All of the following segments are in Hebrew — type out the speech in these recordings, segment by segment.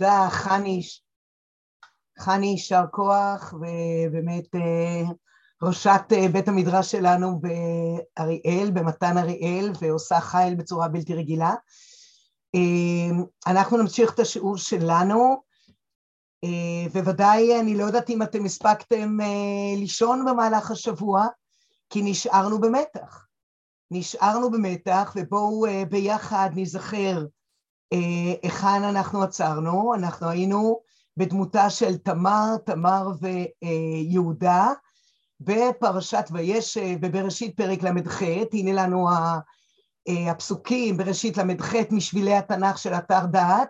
תודה, חני, חני יישר כוח, ובאמת אה, ראשת אה, בית המדרש שלנו באריאל, במתן אריאל, ועושה חייל בצורה בלתי רגילה. אה, אנחנו נמשיך את השיעור שלנו, וודאי, אני לא יודעת אם אתם הספקתם לישון במהלך השבוע, כי נשארנו במתח. נשארנו במתח, ובואו ביחד נזכר היכן אנחנו עצרנו. אנחנו היינו בדמותה של תמר, תמר ויהודה, בפרשת ויש בבראשית פרק ל"ח, הנה לנו הפסוקים בראשית ל"ח משבילי התנ"ך של אתר דעת,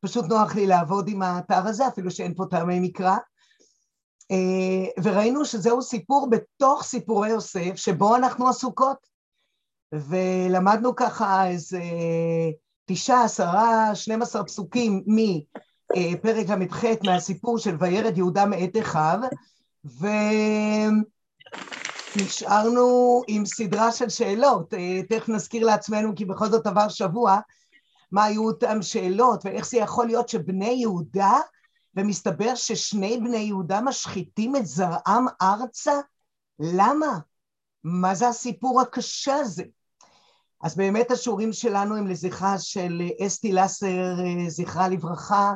פשוט נוח לי לעבוד עם האתר הזה, אפילו שאין פה טעמי מקרא. וראינו שזהו סיפור בתוך סיפורי יוסף, שבו אנחנו עסוקות. ולמדנו ככה איזה תשעה, עשרה, שנים עשר פסוקים מפרק ל"ח מהסיפור של וירד יהודה מאת אחיו, ונשארנו עם סדרה של שאלות, תכף נזכיר לעצמנו כי בכל זאת עבר שבוע, מה היו אותן שאלות ואיך זה יכול להיות שבני יהודה, ומסתבר ששני בני יהודה משחיתים את זרעם ארצה? למה? מה זה הסיפור הקשה הזה? אז באמת השיעורים שלנו הם לזכרה של אסתי לסר, זכרה לברכה,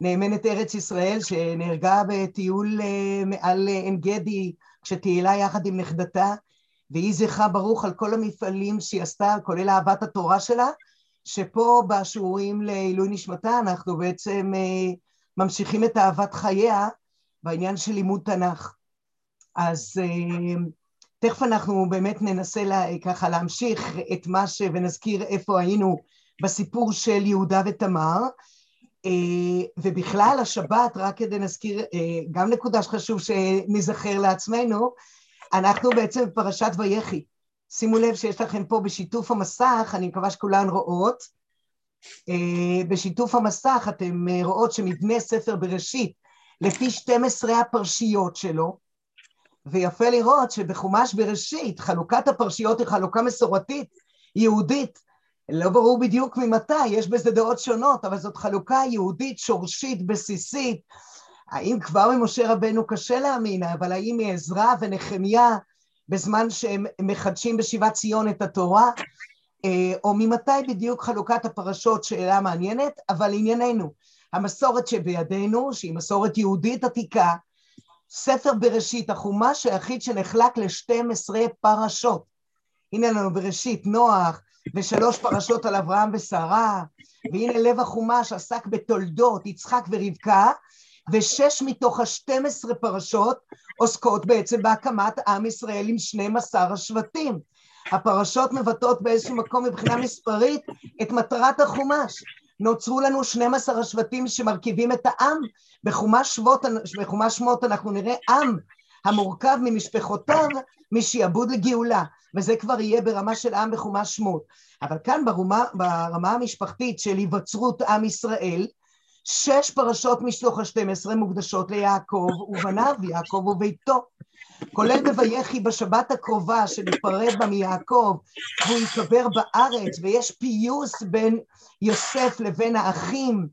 נאמנת ארץ ישראל, שנהרגה בטיול מעל עין גדי, כשטיילה יחד עם נכדתה, והיא זכרה ברוך על כל המפעלים שהיא עשתה, כולל אהבת התורה שלה, שפה בשיעורים לעילוי נשמתה אנחנו בעצם ממשיכים את אהבת חייה בעניין של לימוד תנ"ך. אז תכף אנחנו באמת ננסה לה, ככה להמשיך את מה ש... ונזכיר איפה היינו בסיפור של יהודה ותמר, אה, ובכלל השבת, רק כדי נזכיר אה, גם נקודה שחשוב שנזכר לעצמנו, אנחנו בעצם בפרשת ויחי. שימו לב שיש לכם פה בשיתוף המסך, אני מקווה שכולן רואות, אה, בשיתוף המסך אתם רואות שמבנה ספר בראשית, לפי 12 הפרשיות שלו, ויפה לראות שבחומש בראשית חלוקת הפרשיות היא חלוקה מסורתית, יהודית, לא ברור בדיוק ממתי, יש בזה דעות שונות, אבל זאת חלוקה יהודית, שורשית, בסיסית. האם כבר ממשה רבנו קשה להאמין, אבל האם מעזרא ונחמיה, בזמן שהם מחדשים בשיבת ציון את התורה, אה, או ממתי בדיוק חלוקת הפרשות, שאלה מעניינת, אבל ענייננו, המסורת שבידינו, שהיא מסורת יהודית עתיקה, ספר בראשית, החומש היחיד שנחלק ל-12 פרשות. הנה לנו בראשית נוח, ושלוש פרשות על אברהם ושרה, והנה לב החומש עסק בתולדות יצחק ורבקה, ושש מתוך השתים עשרה פרשות עוסקות בעצם בהקמת עם ישראל עם 12 השבטים. הפרשות מבטאות באיזשהו מקום מבחינה מספרית את מטרת החומש. נוצרו לנו 12 השבטים שמרכיבים את העם. בחומש שמות, בחומש שמות אנחנו נראה עם המורכב ממשפחותיו משעבוד לגאולה, וזה כבר יהיה ברמה של עם בחומש שמות. אבל כאן ברמה, ברמה המשפחתית של היווצרות עם ישראל, שש פרשות משלוח השתים עשרה מוקדשות ליעקב ובניו, יעקב וביתו. כולל בויחי בשבת הקרובה שניפרד בה מיעקב והוא ייקבר בארץ ויש פיוס בין יוסף לבין האחים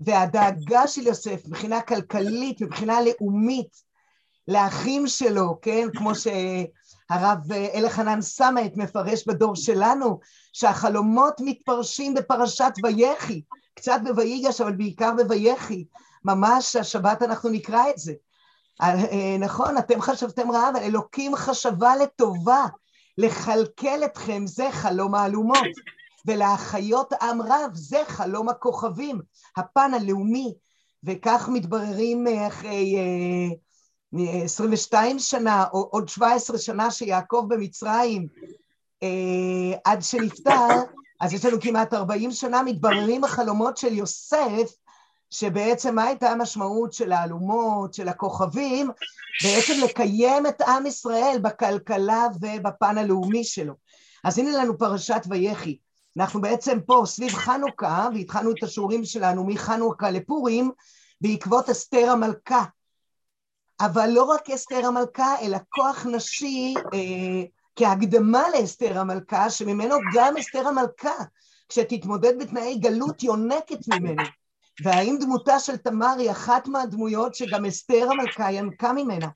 והדאגה של יוסף מבחינה כלכלית, מבחינה לאומית לאחים שלו, כן, כמו שהרב אלחנן סמט מפרש בדור שלנו, שהחלומות מתפרשים בפרשת ויחי, קצת בויגש אבל בעיקר בויחי, ממש השבת אנחנו נקרא את זה. אה, נכון, אתם חשבתם רע, אבל אלוקים חשבה לטובה לכלכל אתכם, זה חלום האלומות. ולהחיות עם רב, זה חלום הכוכבים, הפן הלאומי, וכך מתבררים אה, אחרי 22 אה, שנה, או עוד 17 שנה שיעקב במצרים, עד שנפטר, אז יש לנו כמעט 40 שנה, מתבררים החלומות של יוסף שבעצם מה הייתה המשמעות של האלומות, של הכוכבים, בעצם לקיים את עם ישראל בכלכלה ובפן הלאומי שלו. אז הנה לנו פרשת ויחי. אנחנו בעצם פה סביב חנוכה, והתחלנו את השיעורים שלנו מחנוכה לפורים, בעקבות אסתר המלכה. אבל לא רק אסתר המלכה, אלא כוח נשי אה, כהקדמה לאסתר המלכה, שממנו גם אסתר המלכה, כשתתמודד בתנאי גלות, יונקת ממנו. והאם דמותה של תמר היא אחת מהדמויות שגם אסתר המלכה ינקה ממנה.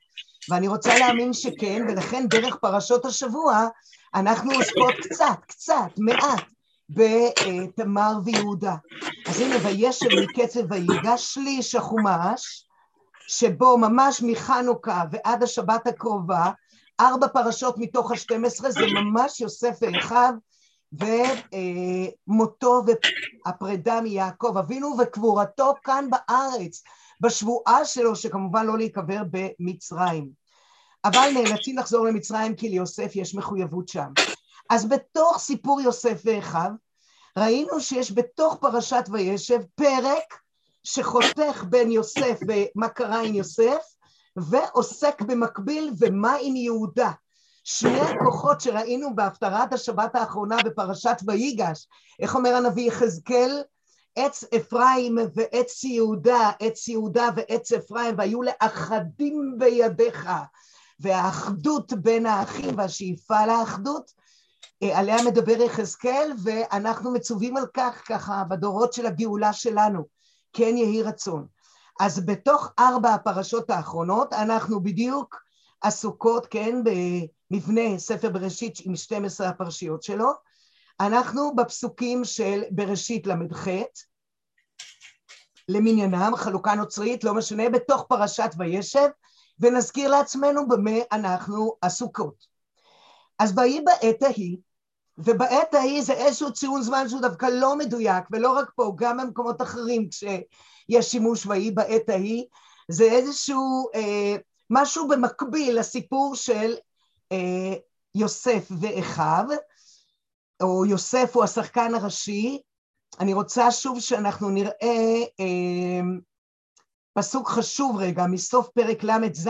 ואני רוצה להאמין שכן, ולכן דרך פרשות השבוע אנחנו עוסקות קצת, קצת, מעט, בתמר ויהודה. אז הנה, וישב מקצב ויגש שליש החומש, שבו ממש מחנוכה ועד השבת הקרובה, ארבע פרשות מתוך השתים עשרה, זה ממש יוסף ואחיו, ומותו והפרידה מיעקב אבינו וקבורתו כאן בארץ, בשבועה שלו, שכמובן לא להיקבר במצרים. אבל נאלצים לחזור למצרים כי ליוסף יש מחויבות שם. אז בתוך סיפור יוסף ואחיו, ראינו שיש בתוך פרשת וישב פרק שחותך בין יוסף ומה קרה עם יוסף, ועוסק במקביל ומה עם יהודה. שני הכוחות שראינו בהפטרת השבת האחרונה בפרשת ויגש, איך אומר הנביא יחזקאל? עץ אפרים ועץ יהודה, עץ יהודה ועץ אפרים, והיו לאחדים בידיך. והאחדות בין האחים והשאיפה לאחדות, אה, עליה מדבר יחזקאל, ואנחנו מצווים על כך ככה בדורות של הגאולה שלנו. כן יהי רצון. אז בתוך ארבע הפרשות האחרונות אנחנו בדיוק עסוקות, כן, במבנה ספר בראשית עם 12 הפרשיות שלו. אנחנו בפסוקים של בראשית ל"ח, למניינם, חלוקה נוצרית, לא משנה, בתוך פרשת וישב, ונזכיר לעצמנו במה אנחנו עסוקות. אז ויהי בעת ההיא, ובעת ההיא זה איזשהו ציון זמן שהוא דווקא לא מדויק, ולא רק פה, גם במקומות אחרים כשיש שימוש ויהי בעת ההיא, זה איזשהו אה, משהו במקביל לסיפור של יוסף ואחיו, או יוסף הוא השחקן הראשי. אני רוצה שוב שאנחנו נראה אה, פסוק חשוב רגע מסוף פרק ל"ז,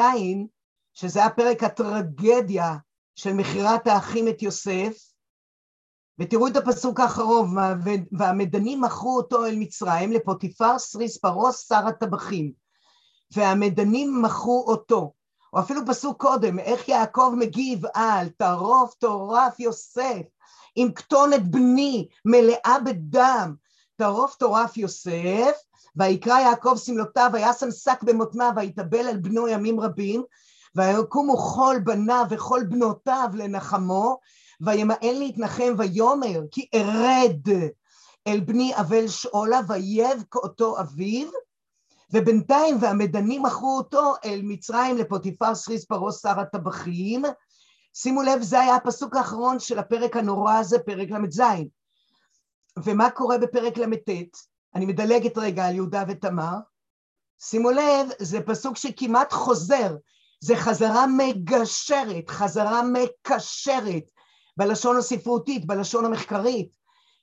שזה הפרק הטרגדיה של מכירת האחים את יוסף, ותראו את הפסוק האחרון, והמדנים מכרו אותו אל מצרים לפוטיפר סריס פרוס שר הטבחים, והמדנים מכרו אותו, או אפילו פסוק קודם, איך יעקב מגיב על טרוף טורף יוסף, עם כתונת בני מלאה בדם, טרוף טורף יוסף, ויקרא יעקב שמלותיו, וישם שק במותניו, ויתאבל על בנו ימים רבים, ויקומו כל בניו וכל בנותיו לנחמו, וימאן להתנחם ויאמר כי ארד אל בני אבל שאולה ויבק אותו אביו ובינתיים והמדנים מכרו אותו אל מצרים לפוטיפר סריס פרוס שר הטבחים. שימו לב זה היה הפסוק האחרון של הפרק הנורא הזה פרק ל"ז. ומה קורה בפרק ל"ט? אני מדלגת רגע על יהודה ותמר. שימו לב זה פסוק שכמעט חוזר. זה חזרה מגשרת, חזרה מקשרת, בלשון הספרותית, בלשון המחקרית,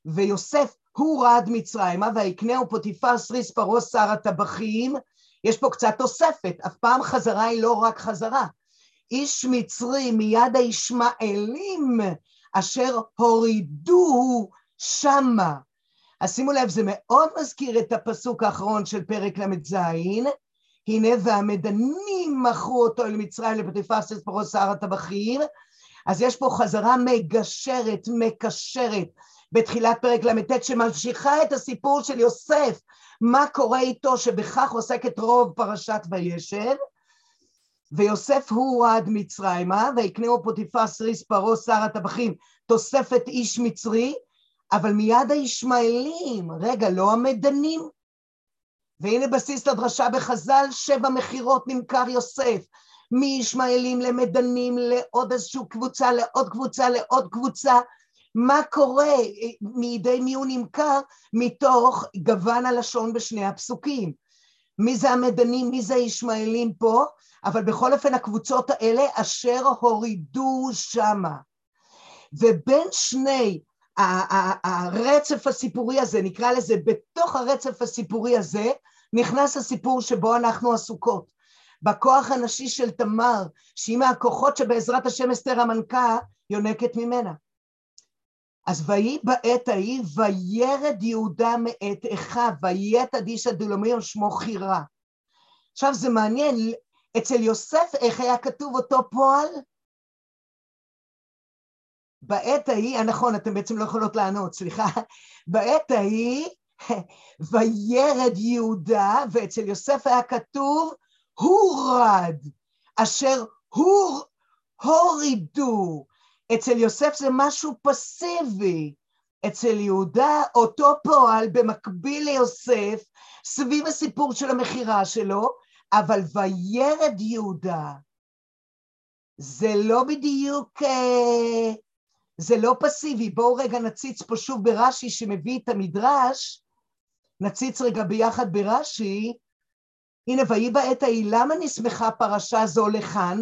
ויוסף הוא רעד מצרימה ויקנהו פוטיפר סריס פרוס שר הטבחים, יש פה קצת תוספת, אף פעם חזרה היא לא רק חזרה. איש מצרי מיד הישמעאלים אשר הורידוהו שמה. אז שימו לב, זה מאוד מזכיר את הפסוק האחרון של פרק ל"ז, הנה והמדנים מכרו אותו אל מצרים לפוטיפר סריס פרוס שר הטבחים, אז יש פה חזרה מגשרת, מקשרת, בתחילת פרק ל"ט, שממשיכה את הסיפור של יוסף, מה קורה איתו, שבכך עוסקת רוב פרשת וישב, ויוסף הוא עד מצרימה, ויקנהו פוטיפר סריס פרעה שר הטבחים, תוספת איש מצרי, אבל מיד הישמעאלים, רגע, לא המדנים. והנה בסיס לדרשה בחז"ל, שבע מכירות נמכר יוסף, מישמעאלים למדנים, לעוד איזושהי קבוצה, לעוד קבוצה, לעוד קבוצה. מה קורה, מידי מי הוא נמכר? מתוך גוון הלשון בשני הפסוקים. מי זה המדנים, מי זה הישמעאלים פה? אבל בכל אופן הקבוצות האלה אשר הורידו שמה. ובין שני הרצף הסיפורי הזה, נקרא לזה, בתוך הרצף הסיפורי הזה, נכנס הסיפור שבו אנחנו עסוקות. בכוח הנשי של תמר, שהיא מהכוחות שבעזרת השם אסתר המנכה יונקת ממנה. אז ויהי בעת ההיא, וירד יהודה מאת אחיו, ויתד איש הדולמי שמו חירה. עכשיו זה מעניין, אצל יוסף איך היה כתוב אותו פועל? בעת ההיא, אה, נכון, אתם בעצם לא יכולות לענות, סליחה, בעת ההיא וירד יהודה, ואצל יוסף היה כתוב, הורד, אשר הור, הורידו. אצל יוסף זה משהו פסיבי. אצל יהודה אותו פועל במקביל ליוסף, סביב הסיפור של המכירה שלו, אבל וירד יהודה. זה לא בדיוק, אה, זה לא פסיבי. בואו רגע נציץ פה שוב ברש"י שמביא את המדרש, נציץ רגע ביחד ברש"י, הנה, ויהי בעת ההיא, למה נסמכה פרשה זו לכאן?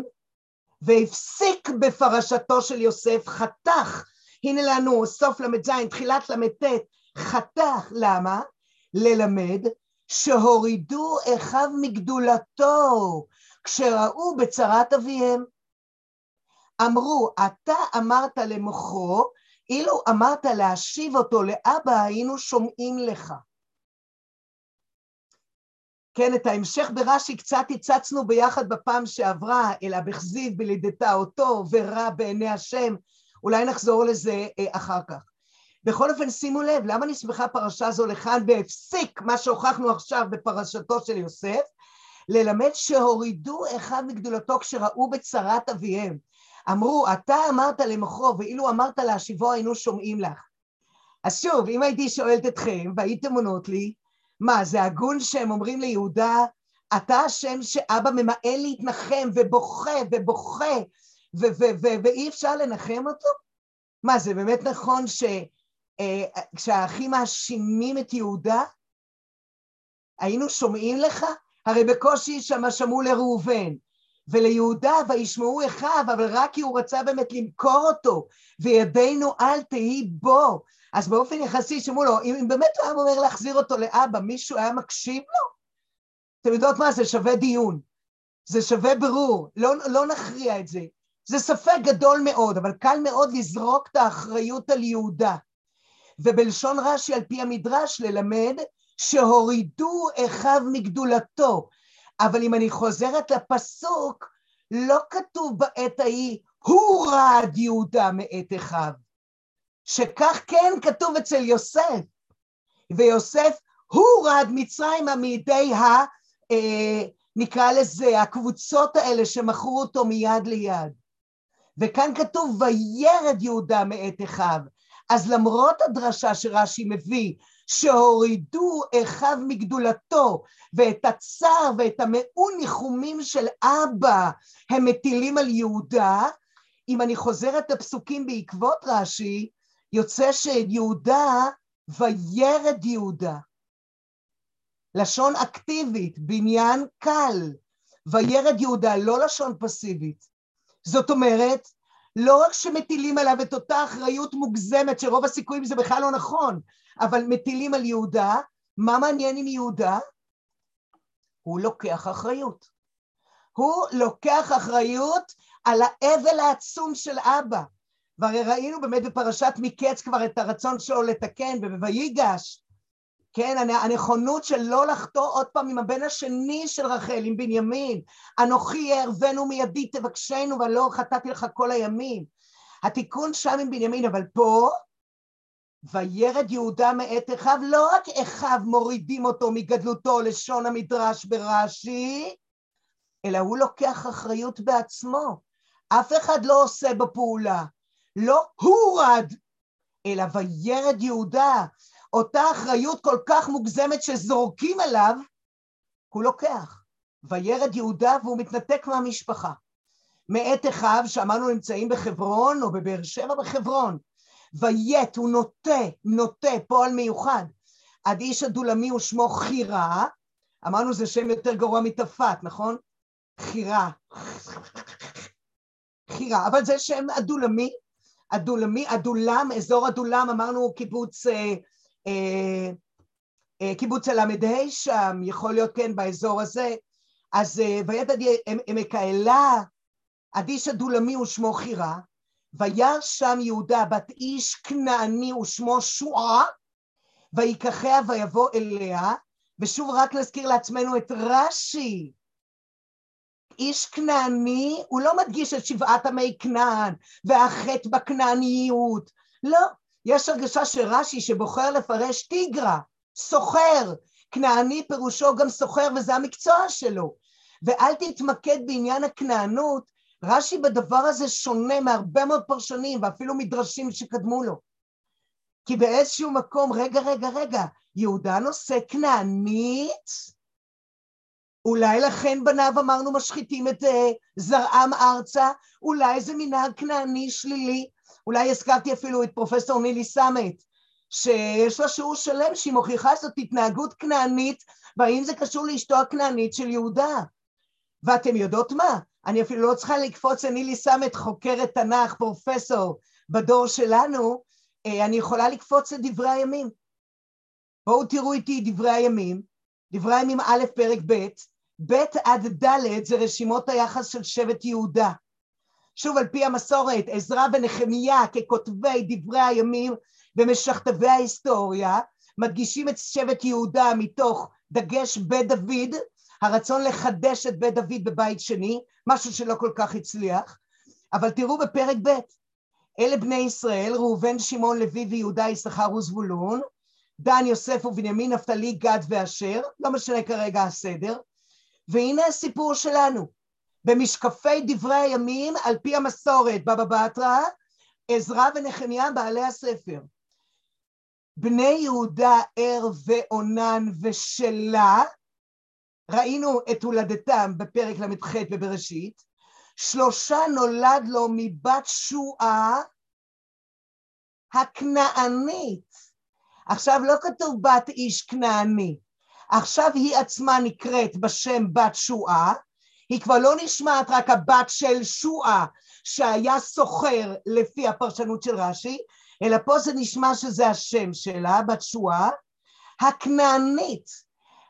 והפסיק בפרשתו של יוסף, חתך, הנה לנו סוף ל"ז, תחילת ל"ט, חתך, למה? ללמד שהורידו אחיו מגדולתו כשראו בצרת אביהם. אמרו, אתה אמרת למוכרו, אילו אמרת להשיב אותו לאבא, היינו שומעים לך. כן, את ההמשך ברש"י קצת הצצנו ביחד בפעם שעברה, אלא בכזיב בלידתה אותו ורע בעיני השם, אולי נחזור לזה אה, אחר כך. בכל אופן, שימו לב, למה נסמכה פרשה זו לכאן והפסיק מה שהוכחנו עכשיו בפרשתו של יוסף? ללמד שהורידו אחד מגדולתו כשראו בצרת אביהם. אמרו, אתה אמרת למכרו, ואילו אמרת להשיבו היינו שומעים לך. אז שוב, אם הייתי שואלת אתכם, והייתם עונות לי, מה, זה הגון שהם אומרים ליהודה, אתה השם שאבא ממאן להתנחם ובוכה ובוכה ואי אפשר לנחם אותו? מה, זה באמת נכון שכשהאחים אה, מאשימים את יהודה, היינו שומעים לך? הרי בקושי שמה שמעו לראובן, וליהודה וישמעו אחיו, אבל רק כי הוא רצה באמת למכור אותו, וידינו אל תהי בו. אז באופן יחסי שמעו לו, אם באמת הוא היה אומר להחזיר אותו לאבא, מישהו היה מקשיב לו? אתם יודעות מה, זה שווה דיון, זה שווה ברור, לא, לא נכריע את זה. זה ספק גדול מאוד, אבל קל מאוד לזרוק את האחריות על יהודה. ובלשון רש"י על פי המדרש ללמד שהורידו אחיו מגדולתו. אבל אם אני חוזרת לפסוק, לא כתוב בעת ההיא, הורד יהודה מאת אחיו. שכך כן כתוב אצל יוסף. ויוסף הורד מצרימה מידי ה... אה, נקרא לזה, הקבוצות האלה שמכרו אותו מיד ליד. וכאן כתוב וירד יהודה מאת אחיו. אז למרות הדרשה שרש"י מביא, שהורידו אחיו מגדולתו, ואת הצער ואת המעון ניחומים של אבא הם מטילים על יהודה, אם אני חוזרת לפסוקים בעקבות רש"י, יוצא שיהודה, וירד יהודה. לשון אקטיבית, בניין קל. וירד יהודה, לא לשון פסיבית. זאת אומרת, לא רק שמטילים עליו את אותה אחריות מוגזמת, שרוב הסיכויים זה בכלל לא נכון, אבל מטילים על יהודה, מה מעניין עם יהודה? הוא לוקח אחריות. הוא לוקח אחריות על האבל העצום של אבא. והרי ראינו באמת בפרשת מקץ כבר את הרצון שלו לתקן, ובויגש, כן, הנכונות של לא לחטוא עוד פעם עם הבן השני של רחל, עם בנימין. אנוכי אערבנו מידי תבקשנו ולא חטאתי לך כל הימים. התיקון שם עם בנימין, אבל פה, וירד יהודה מאת אחיו, לא רק אחיו מורידים אותו מגדלותו לשון המדרש ברש"י, אלא הוא לוקח אחריות בעצמו. אף אחד לא עושה בפעולה. לא הורד, אלא וירד יהודה. אותה אחריות כל כך מוגזמת שזורקים עליו, הוא לוקח. וירד יהודה והוא מתנתק מהמשפחה. מאת אחיו, שאמרנו נמצאים בחברון או בבאר שבע בחברון. ויית, הוא נוטה, נוטה, פועל מיוחד. עד איש הדולמי הוא שמו חירה, אמרנו זה שם יותר גרוע מתפת, נכון? חירה. חירה, אבל זה שם הדולמי, הדולמי, הדולם, אזור הדולם, אמרנו קיבוץ אה, אה, אה, קיבוץ הל"ה שם, יכול להיות כן באזור הזה, אז אה, וידע עמק האלה, אדיש הדולמי ושמו חירה, וירא שם יהודה בת איש כנעני ושמו שועה, ויקחיה ויבוא אליה, ושוב רק נזכיר לעצמנו את רש"י, איש כנעני, הוא לא מדגיש את שבעת עמי כנען והחטא בכנעניות, לא, יש הרגשה שרש"י שבוחר לפרש טיגרה, סוחר. כנעני פירושו גם סוחר וזה המקצוע שלו. ואל תתמקד בעניין הכנענות, רש"י בדבר הזה שונה מהרבה מאוד פרשנים ואפילו מדרשים שקדמו לו. כי באיזשהו מקום, רגע, רגע, רגע, יהודה נושא כנענית? אולי לכן בניו אמרנו משחיתים את uh, זרעם ארצה? אולי זה מנהג כנעני שלילי? אולי הזכרתי אפילו את פרופסור נילי סמט, שיש לה שיעור שלם שהיא מוכיחה זאת התנהגות כנענית, והאם זה קשור לאשתו הכנענית של יהודה. ואתם יודעות מה? אני אפילו לא צריכה לקפוץ לנילי סמט, חוקרת תנ"ך, פרופסור בדור שלנו, אה, אני יכולה לקפוץ לדברי הימים. בואו תראו איתי דברי הימים, דברי הימים א', פרק ב', ב' עד ד' זה רשימות היחס של שבט יהודה. שוב, על פי המסורת, עזרא ונחמיה ככותבי דברי הימים ומשכתבי ההיסטוריה, מדגישים את שבט יהודה מתוך דגש בית דוד, הרצון לחדש את בית דוד בבית שני, משהו שלא כל כך הצליח, אבל תראו בפרק ב', אלה בני ישראל, ראובן, שמעון, לוי ויהודה, יששכר וזבולון, דן, יוסף ובנימין, נפתלי, גד ואשר, לא משנה כרגע הסדר, והנה הסיפור שלנו. במשקפי דברי הימים, על פי המסורת, בבא בתרא, עזרא ונחמיה בעלי הספר. בני יהודה, ער ואונן ושלה, ראינו את הולדתם בפרק ל"ח בבראשית, שלושה נולד לו מבת שועה הכנענית. עכשיו לא כתוב בת איש כנעני, עכשיו היא עצמה נקראת בשם בת שועה, היא כבר לא נשמעת רק הבת של שועה שהיה סוחר לפי הפרשנות של רש"י, אלא פה זה נשמע שזה השם שלה, בת שועה, הכנענית.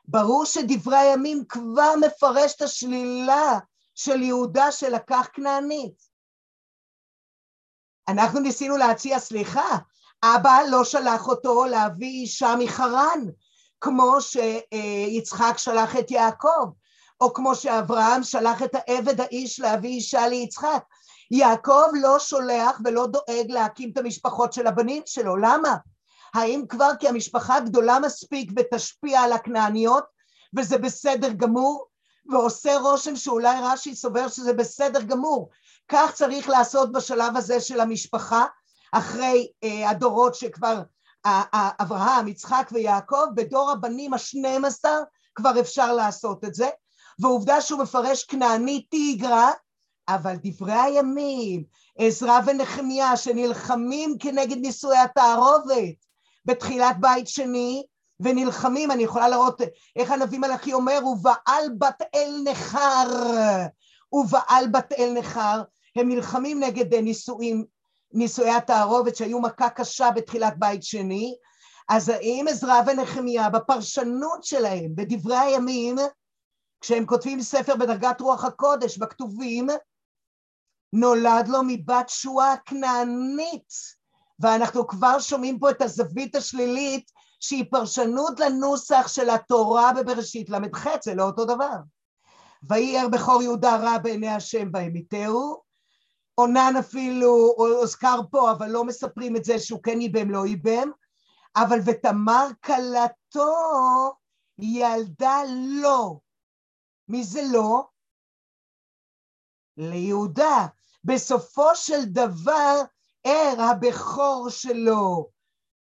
ברור שדברי הימים כבר מפרש את השלילה של יהודה שלקח כנענית. אנחנו ניסינו להציע סליחה, אבא לא שלח אותו להביא אישה מחרן, כמו שיצחק שלח את יעקב, או כמו שאברהם שלח את העבד האיש להביא אישה ליצחק. יעקב לא שולח ולא דואג להקים את המשפחות של הבנים שלו, למה? האם כבר כי המשפחה גדולה מספיק ותשפיע על הכנעניות וזה בסדר גמור? ועושה רושם שאולי רש"י סובר שזה בסדר גמור. כך צריך לעשות בשלב הזה של המשפחה, אחרי אה, הדורות שכבר אברהם, יצחק ויעקב, בדור הבנים השנים עשר כבר אפשר לעשות את זה, ועובדה שהוא מפרש כנעני תיגרא, אבל דברי הימים, עזרא ונחמיה שנלחמים כנגד נישואי התערובת בתחילת בית שני, ונלחמים, אני יכולה לראות איך הנביא מלאכי אומר, ובעל בת אל נכר, ובעל בת אל נכר, הם נלחמים נגד נישואים, נישואי התערובת שהיו מכה קשה בתחילת בית שני, אז האם עזרא ונחמיה בפרשנות שלהם, בדברי הימים, כשהם כותבים ספר בדרגת רוח הקודש, בכתובים, נולד לו מבת שועה כנענית, ואנחנו כבר שומעים פה את הזווית השלילית שהיא פרשנות לנוסח של התורה בבראשית ל"ח, זה לא אותו דבר. ויהי ער בכור יהודה רע בעיני השם וימיתהו, אונן אפילו הוזכר פה, אבל לא מספרים את זה שהוא כן ייבם, לא ייבם, אבל ותמר כלתו ילדה לו. מי זה לא? ליהודה. בסופו של דבר, ער הבכור שלו.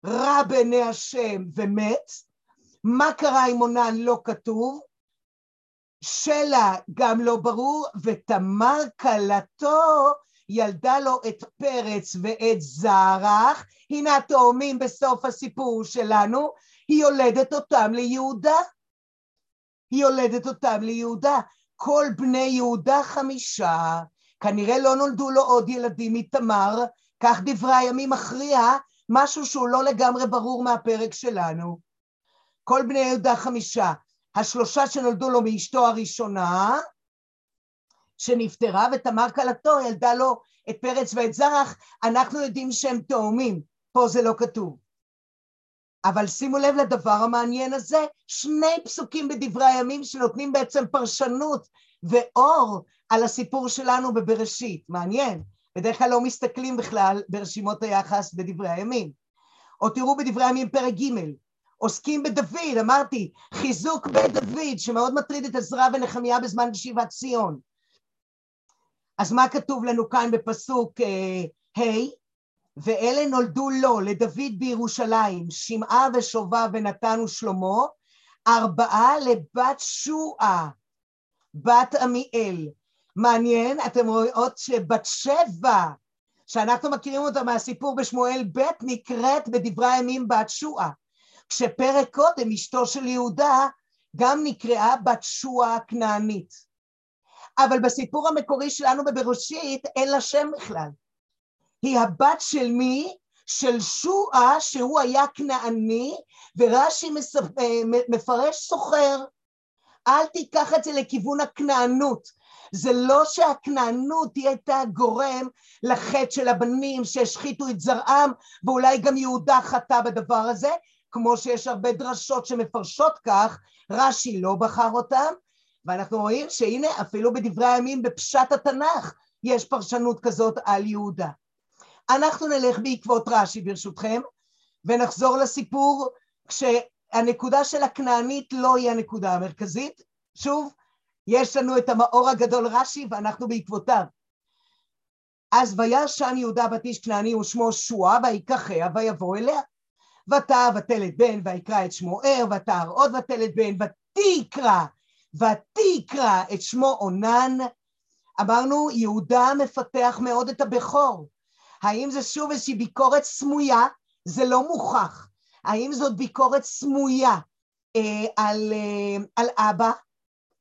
רע בעיני השם. ומת, מה קרה עם אונן? לא כתוב, שלה גם לא ברור, ותמר כלתו ילדה לו את פרץ ואת זרח, הנה התאומים בסוף הסיפור שלנו, היא יולדת אותם ליהודה. היא יולדת אותם ליהודה. כל בני יהודה חמישה, כנראה לא נולדו לו עוד ילדים מתמר, כך דברי הימים מכריע, משהו שהוא לא לגמרי ברור מהפרק שלנו. כל בני יהודה חמישה, השלושה שנולדו לו מאשתו הראשונה, שנפטרה, ותמר כלתו ילדה לו את פרץ ואת זרח, אנחנו יודעים שהם תאומים, פה זה לא כתוב. אבל שימו לב לדבר המעניין הזה, שני פסוקים בדברי הימים שנותנים בעצם פרשנות ואור על הסיפור שלנו בבראשית, מעניין. בדרך כלל לא מסתכלים בכלל ברשימות היחס בדברי הימים. או תראו בדברי הימים פרק ג', עוסקים בדוד, אמרתי, חיזוק בית דוד, שמאוד מטריד את עזרא ונחמיה בזמן ישיבת ציון. אז מה כתוב לנו כאן בפסוק ה'? אה, ואלה נולדו לו, לדוד בירושלים, שמעה ושובב ונתן ושלמה, ארבעה לבת שועה, בת עמיאל. מעניין, אתם רואות שבת שבע, שאנחנו מכירים אותה מהסיפור בשמואל ב', נקראת בדברי הימים בת שועה. כשפרק קודם אשתו של יהודה גם נקראה בת שועה הכנענית. אבל בסיפור המקורי שלנו בבראשית אין לה שם בכלל. היא הבת של מי? של שועה שהוא היה כנעני ורש"י אה, מפרש סוחר. אל תיקח את זה לכיוון הכנענות. זה לא שהכנענות היא הייתה גורם לחטא של הבנים שהשחיתו את זרעם ואולי גם יהודה חטא בדבר הזה, כמו שיש הרבה דרשות שמפרשות כך, רש"י לא בחר אותם, ואנחנו רואים שהנה אפילו בדברי הימים בפשט התנ"ך יש פרשנות כזאת על יהודה. אנחנו נלך בעקבות רש"י ברשותכם, ונחזור לסיפור כשהנקודה של הכנענית לא היא הנקודה המרכזית. שוב, יש לנו את המאור הגדול רש"י ואנחנו בעקבותיו. אז וירא שם יהודה בת איש כנעני ושמו שועה ויקחיה ויבוא אליה. ותא ותלת בן ויקרא את שמו ער ותער עוד ותלת בן ותקרא ותקרא את שמו אונן. אמרנו יהודה מפתח מאוד את הבכור. האם זה שוב איזושהי ביקורת סמויה? זה לא מוכח. האם זאת ביקורת סמויה אה, על, אה, על אבא?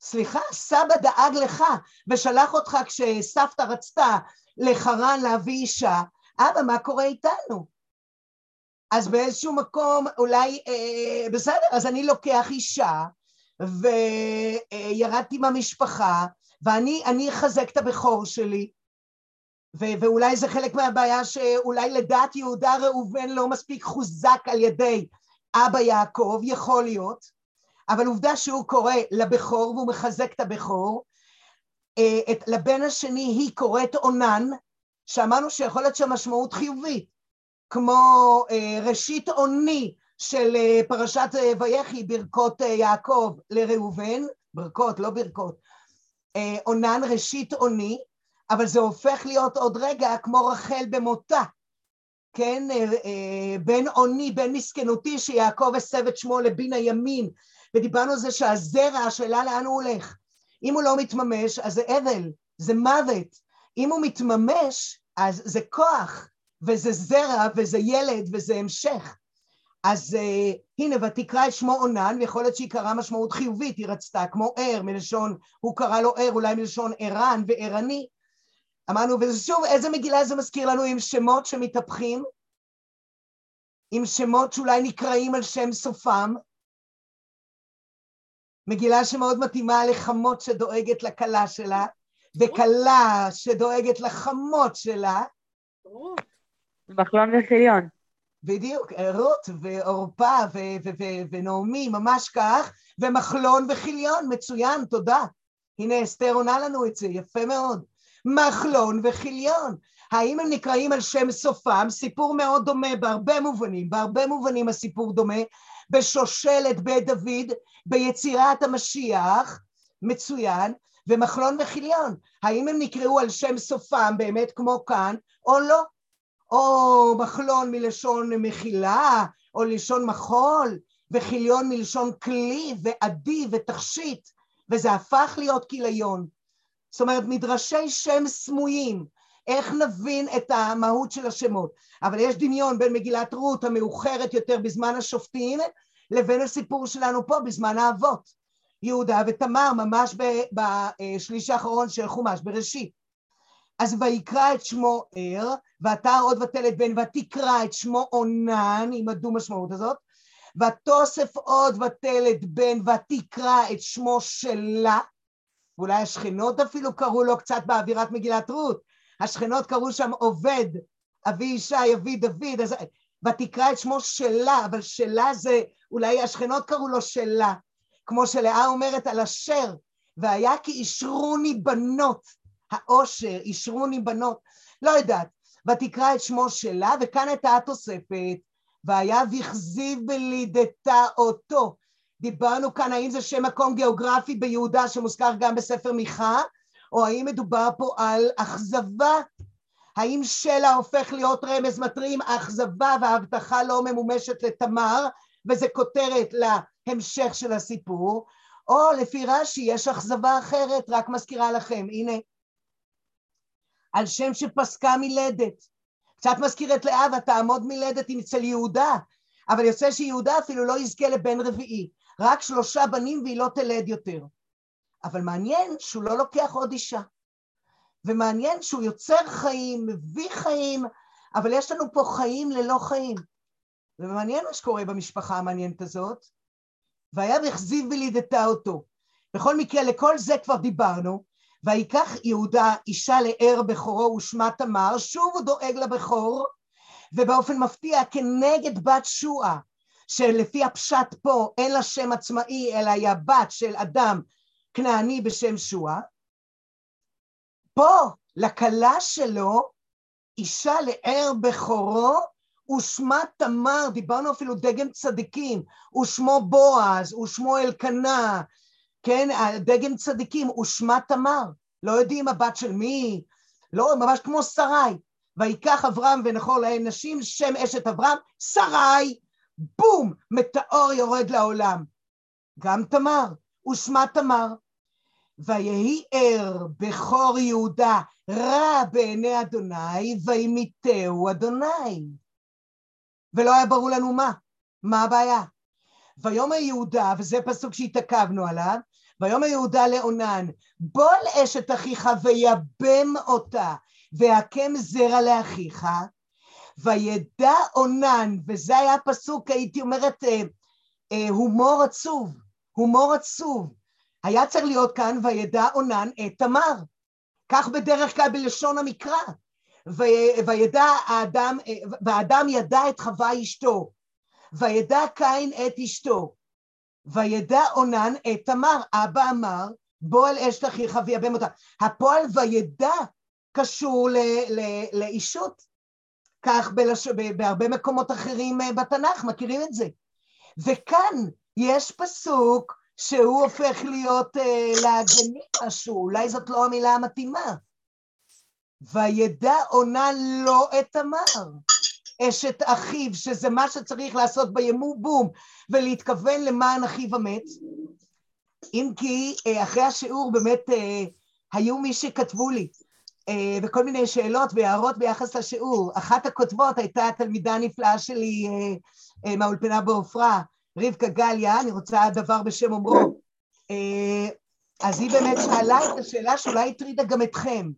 סליחה, סבא דאג לך ושלח אותך כשסבתא רצתה לחרן להביא אישה, אבא, מה קורה איתנו? אז באיזשהו מקום אולי, אה, בסדר, אז אני לוקח אישה וירדתי מהמשפחה ואני אחזק את הבכור שלי. ו- ואולי זה חלק מהבעיה שאולי לדעת יהודה ראובן לא מספיק חוזק על ידי אבא יעקב, יכול להיות, אבל עובדה שהוא קורא לבכור והוא מחזק את הבכור, אה, את, לבן השני היא קוראת אונן, שאמרנו שיכול להיות שהמשמעות חיובית, כמו אה, ראשית אוני של אה, פרשת ויחי, ברכות יעקב לראובן, ברכות, לא ברכות, אונן ראשית אוני, אבל זה הופך להיות עוד רגע כמו רחל במותה, כן, בן אוני, בן מסכנותי, שיעקב הסב את שמו לבין הימין, ודיברנו על זה שהזרע, השאלה לאן הוא הולך. אם הוא לא מתממש, אז זה אבל, זה מוות. אם הוא מתממש, אז זה כוח, וזה זרע, וזה ילד, וזה המשך. אז uh, הנה, ותקרא את שמו עונן, ויכול להיות שהיא קראה משמעות חיובית, היא רצתה, כמו ער, מלשון, הוא קרא לו ער, אולי מלשון ערן וערני. אמרנו, ושוב, איזה מגילה זה מזכיר לנו עם שמות שמתהפכים? עם שמות שאולי נקראים על שם סופם? מגילה שמאוד מתאימה לחמות שדואגת לכלה שלה, וכלה שדואגת לחמות שלה. מחלון וחיליון. בדיוק, רות ועורפה ונעמי, ממש כך, ומחלון וחיליון, מצוין, תודה. הנה אסתר עונה לנו את זה, יפה מאוד. מחלון וחיליון. האם הם נקראים על שם סופם? סיפור מאוד דומה בהרבה מובנים, בהרבה מובנים הסיפור דומה, בשושלת בית דוד, ביצירת המשיח, מצוין, ומחלון וחיליון. האם הם נקראו על שם סופם באמת כמו כאן, או לא? או מחלון מלשון מחילה, או לשון מחול, וחיליון מלשון כלי ועדי ותכשיט, וזה הפך להיות כיליון. זאת אומרת, מדרשי שם סמויים, איך נבין את המהות של השמות? אבל יש דמיון בין מגילת רות המאוחרת יותר בזמן השופטים לבין הסיפור שלנו פה בזמן האבות. יהודה ותמר ממש בשליש האחרון של חומש בראשית. אז ויקרא את שמו ער, ועתה עוד ותלת בן ותקרא את שמו עונן, עם הדו משמעות הזאת, ותוסף עוד ותלת בן ותקרא את שמו שלה, ואולי השכנות אפילו קראו לו קצת באווירת מגילת רות, השכנות קראו שם עובד, אבי ישי, אבי דוד, אז ותקרא את שמו שלה, אבל שלה זה, אולי השכנות קראו לו שלה, כמו שלאה אומרת על אשר, והיה כי אישרוני בנות, העושר, אישרוני בנות, לא יודעת, ותקרא את שמו שלה, וכאן הייתה התוספת, והיה וכזיב בלידתה אותו. דיברנו כאן האם זה שם מקום גיאוגרפי ביהודה שמוזכר גם בספר מיכה, או האם מדובר פה על אכזבה? האם שלה הופך להיות רמז מטרים, אכזבה וההבטחה לא ממומשת לתמר, וזה כותרת להמשך של הסיפור, או לפי רש"י יש אכזבה אחרת, רק מזכירה לכם, הנה, על שם שפסקה מלדת. קצת מזכיר את לאה, ותעמוד מלדת אצל יהודה, אבל יוצא שיהודה אפילו לא יזכה לבן רביעי, רק שלושה בנים והיא לא תלד יותר. אבל מעניין שהוא לא לוקח עוד אישה. ומעניין שהוא יוצר חיים, מביא חיים, אבל יש לנו פה חיים ללא חיים. ומעניין מה שקורה במשפחה המעניינת הזאת. והיה והחזיב ולידתה אותו. בכל מקרה, לכל זה כבר דיברנו. ויקח יהודה אישה לאר בכורו ושמה תמר, שוב הוא דואג לבכור, ובאופן מפתיע כנגד בת שועה, שלפי הפשט פה אין לה שם עצמאי, אלא היא הבת של אדם כנעני בשם שועה, פה לכלה שלו אישה לאר בכורו ושמה תמר, דיברנו אפילו דגם צדיקים, ושמו בועז, ושמו אלקנה, כן, דגם צדיקים, ושמה תמר, לא יודעים הבת של מי, לא, ממש כמו שרי, ויקח אברהם ונחור להם נשים, שם אשת אברהם, שרי, בום, מטאור יורד לעולם. גם תמר, ושמה תמר. ויהי ער בכור יהודה רע בעיני אדוני, וימיתהו אדוני. ולא היה ברור לנו מה, מה הבעיה. ויאמר יהודה, וזה פסוק שהתעכבנו עליו, ויאמר יהודה לאונן, בוא על אשת אחיך ויבם אותה, והקם זרע לאחיך, וידע אונן, וזה היה פסוק, הייתי אומרת, אה, אה, הומור עצוב, הומור עצוב. היה צריך להיות כאן, וידע אונן את תמר. כך בדרך כלל בלשון המקרא. וידע האדם, והאדם ידע את חווה אשתו, וידע קין את אשתו, וידע אונן את תמר. אבא אמר, בוא אל אשת אחיך ויבם אותה. הפועל וידע קשור לאישות. כך בלש... בהרבה מקומות אחרים אה, בתנ"ך, מכירים את זה. וכאן יש פסוק שהוא הופך להיות אה, לעגני משהו, אולי זאת לא המילה המתאימה. וידע עונה לו את תמר, אשת אחיו, שזה מה שצריך לעשות בימובום, ולהתכוון למען אחיו המת. אם כי אה, אחרי השיעור באמת אה, היו מי שכתבו לי, אה, וכל מיני שאלות והערות ביחס לשיעור. אחת הכותבות הייתה תלמידה נפלאה שלי מהאולפנה בעופרה, רבקה גליה, אני רוצה דבר בשם אומרו. אז היא באמת שאלה את השאלה שאולי הטרידה גם אתכם.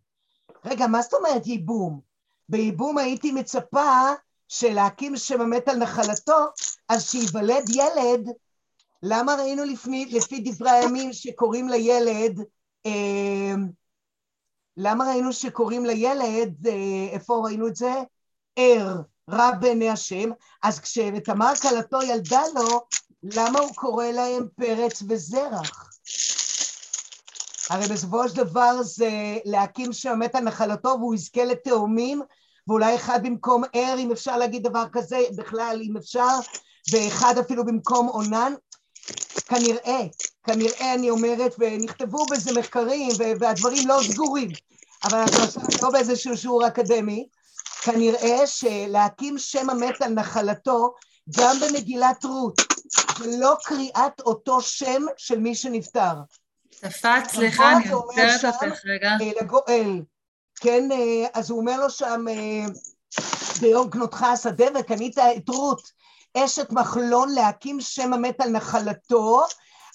רגע, מה זאת אומרת ייבום? בייבום הייתי מצפה שלהקים שם המת על נחלתו, אז שייוולד ילד, למה ראינו לפני, לפי דברי הימים שקוראים לילד, אה, למה ראינו שקוראים לילד, אה, איפה ראינו את זה? ער, רע בעיני השם, אז כשתמר כלתו ילדה לו, למה הוא קורא להם פרץ וזרח? הרי בסופו של דבר זה להקים שם על נחלתו והוא יזכה לתאומים ואולי אחד במקום ער אם אפשר להגיד דבר כזה בכלל אם אפשר ואחד אפילו במקום עונן כנראה, כנראה אני אומרת ונכתבו בזה מחקרים והדברים לא סגורים אבל אנחנו עכשיו לא באיזשהו שיעור אקדמי. כנראה שלהקים שם המת על נחלתו גם במגילת רות ולא קריאת אותו שם של מי שנפטר. צפת, סליחה, אני עוצרת אותך רגע. אה, לגואל, כן, אה, אז הוא אומר לו שם, אה, ביום כנותך השדה וקנית את רות, אשת מחלון להקים שם המת על נחלתו,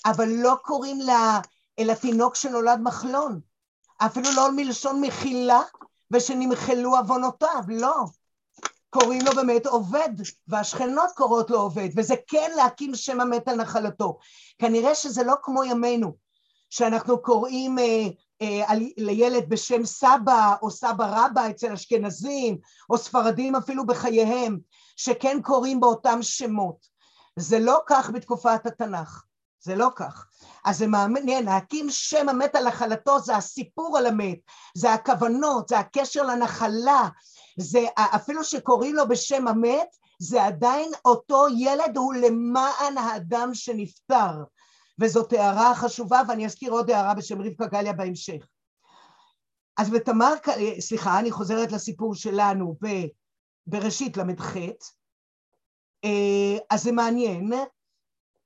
אבל לא קוראים לה, אלא תינוק שנולד מחלון. אפילו לא מלשון מחילה, ושנמחלו עוונותיו, לא. קוראים לו באמת עובד, והשכנות קוראות לו עובד, וזה כן להקים שם המת על נחלתו. כנראה שזה לא כמו ימינו. שאנחנו קוראים אה, לילד בשם סבא או סבא רבא אצל אשכנזים או ספרדים אפילו בחייהם, שכן קוראים באותם שמות. זה לא כך בתקופת התנ"ך, זה לא כך. אז זה מעניין, להקים שם המת על נחלתו זה הסיפור על המת, זה הכוונות, זה הקשר לנחלה, זה אפילו שקוראים לו בשם המת, זה עדיין אותו ילד הוא למען האדם שנפטר. וזאת הערה חשובה, ואני אזכיר עוד הערה בשם רבקה גליה בהמשך. אז בתמר, סליחה, אני חוזרת לסיפור שלנו ב, בראשית ל"ח, אה, אז זה מעניין,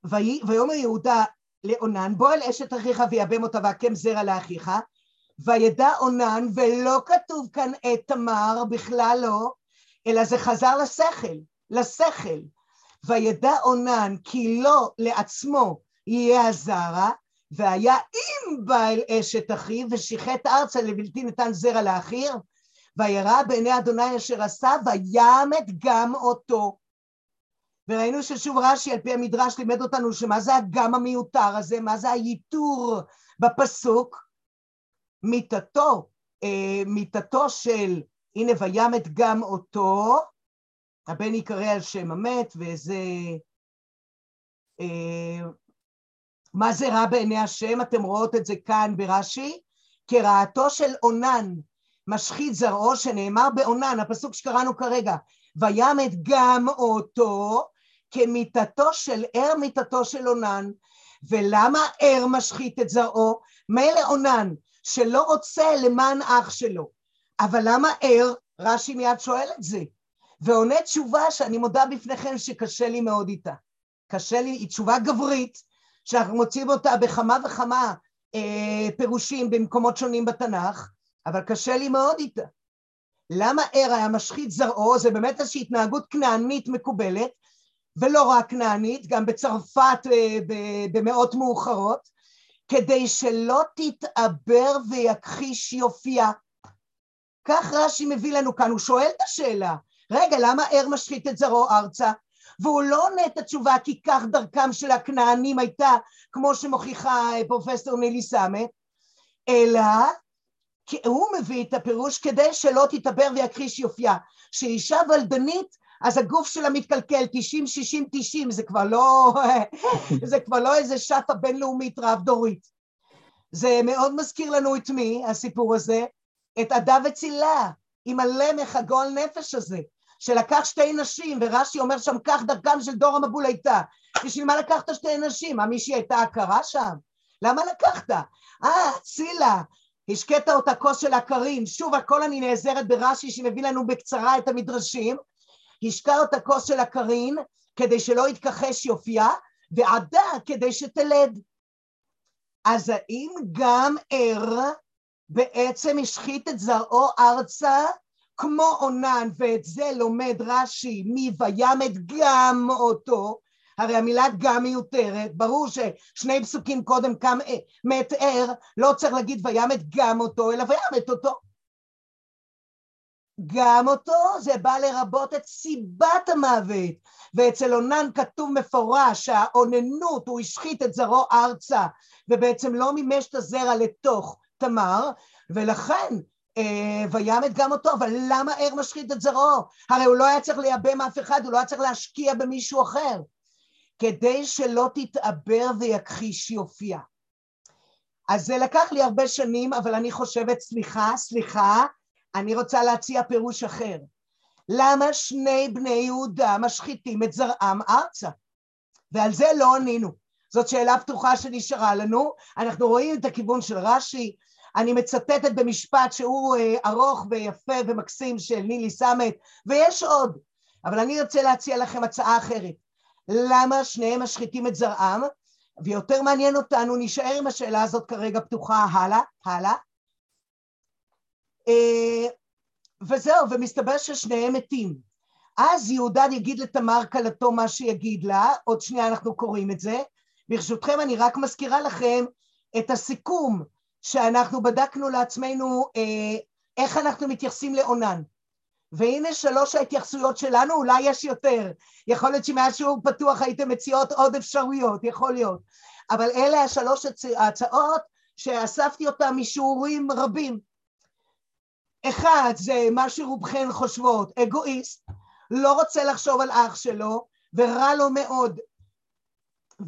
ויאמר יהודה לאונן, בוא אל אשת אחיך ויאבם אותה והקם זרע לאחיך, וידע אונן, ולא כתוב כאן את תמר, בכלל לא, אלא זה חזר לשכל, לשכל. וידע אונן כי לא לעצמו יהיה הזרע, והיה אם בא אל אשת אחיו, ושיחט ארצה לבלתי נתן זרע לאחיר, וירא בעיני אדוני אשר עשה, וימת גם אותו. וראינו ששוב רש"י על פי המדרש לימד אותנו שמה זה הגם המיותר הזה, מה זה הייתור בפסוק? מיתתו, אה, מיתתו של הנה וימת גם אותו, הבן יקרא על שם המת, וזה... אה, מה זה רע בעיני השם? אתם רואות את זה כאן ברש"י? כרעתו של אונן, משחית זרעו, שנאמר באונן, הפסוק שקראנו כרגע, וימת גם אותו, כמיתתו של ער מיתתו של אונן. ולמה ער משחית את זרעו? מילא אונן, שלא רוצה למען אח שלו. אבל למה ער? רש"י מיד שואל את זה. ועונה תשובה שאני מודה בפניכם שקשה לי מאוד איתה. קשה לי, היא תשובה גברית, שאנחנו מוצאים אותה בכמה וכמה אה, פירושים במקומות שונים בתנ"ך, אבל קשה לי מאוד איתה. למה ער היה משחית זרעו? זה באמת איזושהי התנהגות כנענית מקובלת, ולא רק כנענית, גם בצרפת אה, במאות מאוחרות, כדי שלא תתעבר ויכחיש יופייה. כך רש"י מביא לנו כאן, הוא שואל את השאלה, רגע, למה ער משחית את זרעו ארצה? והוא לא עונה את התשובה כי כך דרכם של הכנענים הייתה, כמו שמוכיחה אה, פרופסור נילי סמט, אלא הוא מביא את הפירוש כדי שלא תתעבר ויכחיש יופייה. שאישה ולדנית, אז הגוף שלה מתקלקל 90, 60, 90, זה כבר לא, זה כבר לא איזה שפה בינלאומית רב דורית. זה מאוד מזכיר לנו את מי, הסיפור הזה? את עדה וצילה, עם הלמך הגועל נפש הזה, שלקח שתי נשים, ורש"י אומר שם כך דרכם של דור המבול הייתה. בשביל מה לקחת שתי נשים? מה מישהי הייתה עקרה שם? למה לקחת? אה, צילה, השקית אותה כוס של עקרים, שוב הכל אני נעזרת ברש"י שמביא לנו בקצרה את המדרשים, השקה אותה כוס של עקרין כדי שלא יתכחש יופייה, ועדה כדי שתלד. אז האם גם ער בעצם השחית את זרעו ארצה כמו עונן, ואת זה לומד רש"י מ"וימת גם אותו", הרי המילה גם מיותרת, ברור ששני פסוקים קודם קם מת ער, לא צריך להגיד וימת גם אותו, אלא וימת אותו. גם אותו זה בא לרבות את סיבת המוות, ואצל אונן כתוב מפורש שהאוננות, הוא השחית את זרעו ארצה, ובעצם לא מימש את הזרע לתוך תמר, ולכן אה, וימת גם אותו, אבל למה ער משחית את זרעו? הרי הוא לא היה צריך לייבם אף אחד, הוא לא היה צריך להשקיע במישהו אחר. כדי שלא תתעבר ויכחיש יופייה. אז זה לקח לי הרבה שנים, אבל אני חושבת, סליחה, סליחה, אני רוצה להציע פירוש אחר. למה שני בני יהודה משחיתים את זרעם ארצה? ועל זה לא ענינו. זאת שאלה פתוחה שנשארה לנו. אנחנו רואים את הכיוון של רש"י. אני מצטטת במשפט שהוא אה, ארוך ויפה ומקסים של נילי סמט, ויש עוד. אבל אני רוצה להציע לכם הצעה אחרת. למה שניהם משחיתים את זרעם? ויותר מעניין אותנו, נשאר עם השאלה הזאת כרגע פתוחה, הלאה, הלאה. אה, וזהו, ומסתבר ששניהם מתים. אז יהודה יגיד לתמר כלתו מה שיגיד לה, עוד שנייה אנחנו קוראים את זה. ברשותכם אני רק מזכירה לכם את הסיכום שאנחנו בדקנו לעצמנו אה, איך אנחנו מתייחסים לעונן. והנה שלוש ההתייחסויות שלנו, אולי יש יותר. יכול להיות שמאז שהוא פתוח הייתם מציעות עוד אפשרויות, יכול להיות. אבל אלה השלוש ההצעות שאספתי אותן משיעורים רבים. אחד זה מה שרובכן חושבות, אגואיסט, לא רוצה לחשוב על אח שלו, ורע לו מאוד,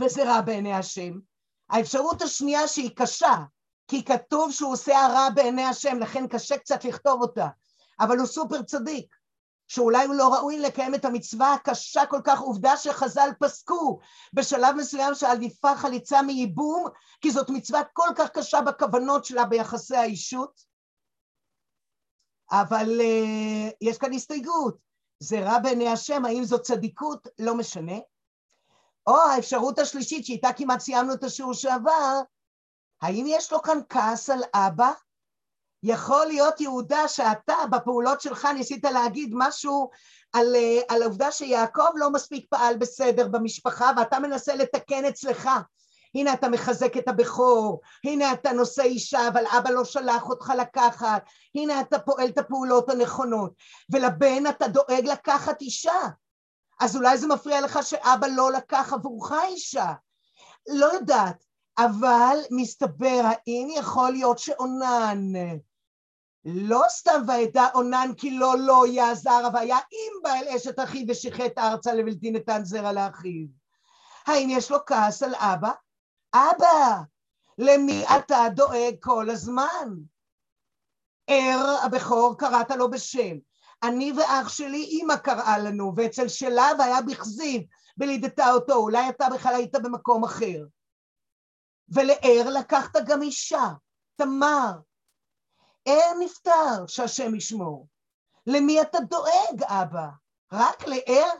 וזה רע בעיני השם. האפשרות השנייה שהיא קשה, כי כתוב שהוא עושה הרע בעיני השם, לכן קשה קצת לכתוב אותה, אבל הוא סופר צדיק, שאולי הוא לא ראוי לקיים את המצווה הקשה כל כך, עובדה שחז"ל פסקו בשלב מסוים שעדיפה חליצה מייבום, כי זאת מצווה כל כך קשה בכוונות שלה ביחסי האישות. אבל uh, יש כאן הסתייגות, זה רע בעיני השם, האם זאת צדיקות? לא משנה. או האפשרות השלישית, שאיתה כמעט סיימנו את השיעור שעבר, האם יש לו כאן כעס על אבא? יכול להיות יהודה שאתה בפעולות שלך ניסית להגיד משהו על, אה, על העובדה שיעקב לא מספיק פעל בסדר במשפחה ואתה מנסה לתקן אצלך. הנה אתה מחזק את הבכור, הנה אתה נושא אישה אבל אבא לא שלח אותך לקחת, הנה אתה פועל את הפעולות הנכונות ולבן אתה דואג לקחת אישה. אז אולי זה מפריע לך שאבא לא לקח עבורך אישה. לא יודעת, אבל מסתבר האם יכול להיות שאונן לא סתם וידע אונן כי לא לא יעזר, אבל היה אם בעל אשת אחיו ושיחט ארצה לבלתי נתן זרע לאחיו. האם יש לו כעס על אבא? אבא, למי אתה דואג כל הזמן? ער הבכור קראת לו בשם. אני ואח שלי אימא קראה לנו, ואצל שלה והיה בכזיב ולידתה אותו, אולי אתה בכלל היית במקום אחר. ולער לקחת גם אישה, תמר, ער נפטר, שהשם ישמור. למי אתה דואג, אבא? רק לער?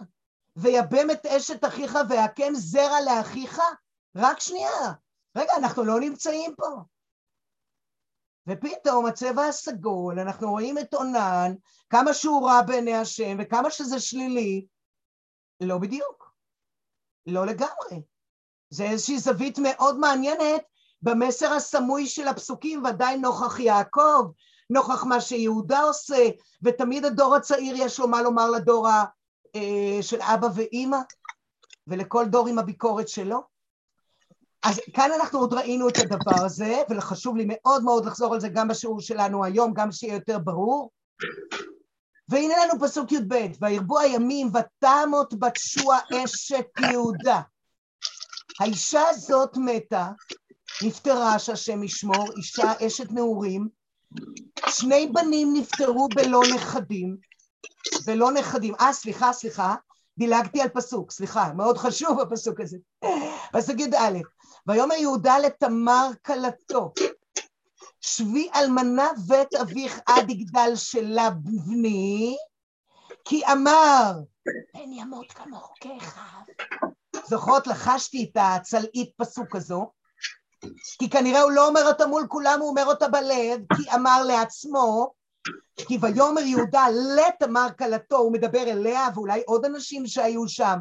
ויבם את אשת אחיך והקם זרע לאחיך? רק שנייה. רגע, אנחנו לא נמצאים פה. ופתאום הצבע הסגול, אנחנו רואים את עונן, כמה שהוא רע בעיני השם וכמה שזה שלילי, לא בדיוק. לא לגמרי. זה איזושהי זווית מאוד מעניינת במסר הסמוי של הפסוקים, ודאי נוכח יעקב, נוכח מה שיהודה עושה, ותמיד הדור הצעיר יש לו מה לומר לדור אה, של אבא ואימא, ולכל דור עם הביקורת שלו. אז כאן אנחנו עוד ראינו את הדבר הזה, וחשוב לי מאוד מאוד לחזור על זה גם בשיעור שלנו היום, גם שיהיה יותר ברור. והנה לנו פסוק י"ב, וירבו הימים ותמות בת שוע אשת יהודה. האישה הזאת מתה, נפטרה שהשם ישמור, אישה אשת נעורים, שני בנים נפטרו בלא נכדים, בלא נכדים, אה סליחה סליחה, דילגתי על פסוק, סליחה, מאוד חשוב הפסוק הזה, פסוק י"א, ויאמר יהודה לתמר כלתו, שבי אלמנה בית אביך עד יגדל שלה בני, כי אמר, פן ימות כמוך כאחיו. זוכרות, לחשתי את הצלעית פסוק הזו, כי כנראה הוא לא אומר אותה מול כולם, הוא אומר אותה בלב, כי אמר לעצמו, כי ויאמר יהודה לתמר כלתו, הוא מדבר אליה ואולי עוד אנשים שהיו שם,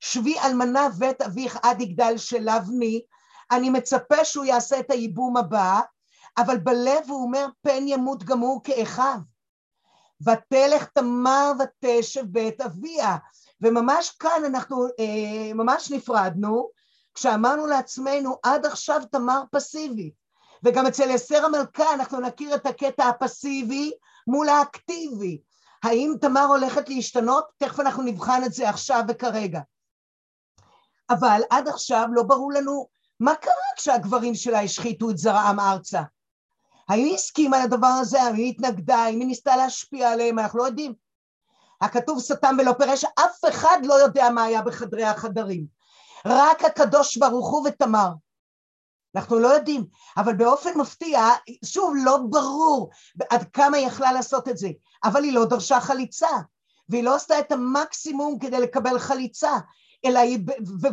שבי אלמנה בית אביך עד יגדל שלבני, אני מצפה שהוא יעשה את הייבום הבא, אבל בלב הוא אומר פן ימות גם הוא כאחיו. ותלך תמר ותשב בית אביה. וממש כאן אנחנו אה, ממש נפרדנו, כשאמרנו לעצמנו עד עכשיו תמר פסיבי, וגם אצל אסתר המלכה אנחנו נכיר את הקטע הפסיבי מול האקטיבי. האם תמר הולכת להשתנות? תכף אנחנו נבחן את זה עכשיו וכרגע. אבל עד עכשיו לא ברור לנו מה קרה כשהגברים שלה השחיתו את זרעם ארצה. האם היא הסכימה לדבר הזה? האם היא התנגדה? האם היא ניסתה להשפיע עליהם? אנחנו לא יודעים. הכתוב סתם ולא פירש, אף אחד לא יודע מה היה בחדרי החדרים. רק הקדוש ברוך הוא ותמר. אנחנו לא יודעים, אבל באופן מפתיע, שוב, לא ברור עד כמה היא יכלה לעשות את זה, אבל היא לא דרשה חליצה, והיא לא עשתה את המקסימום כדי לקבל חליצה, אלא היא,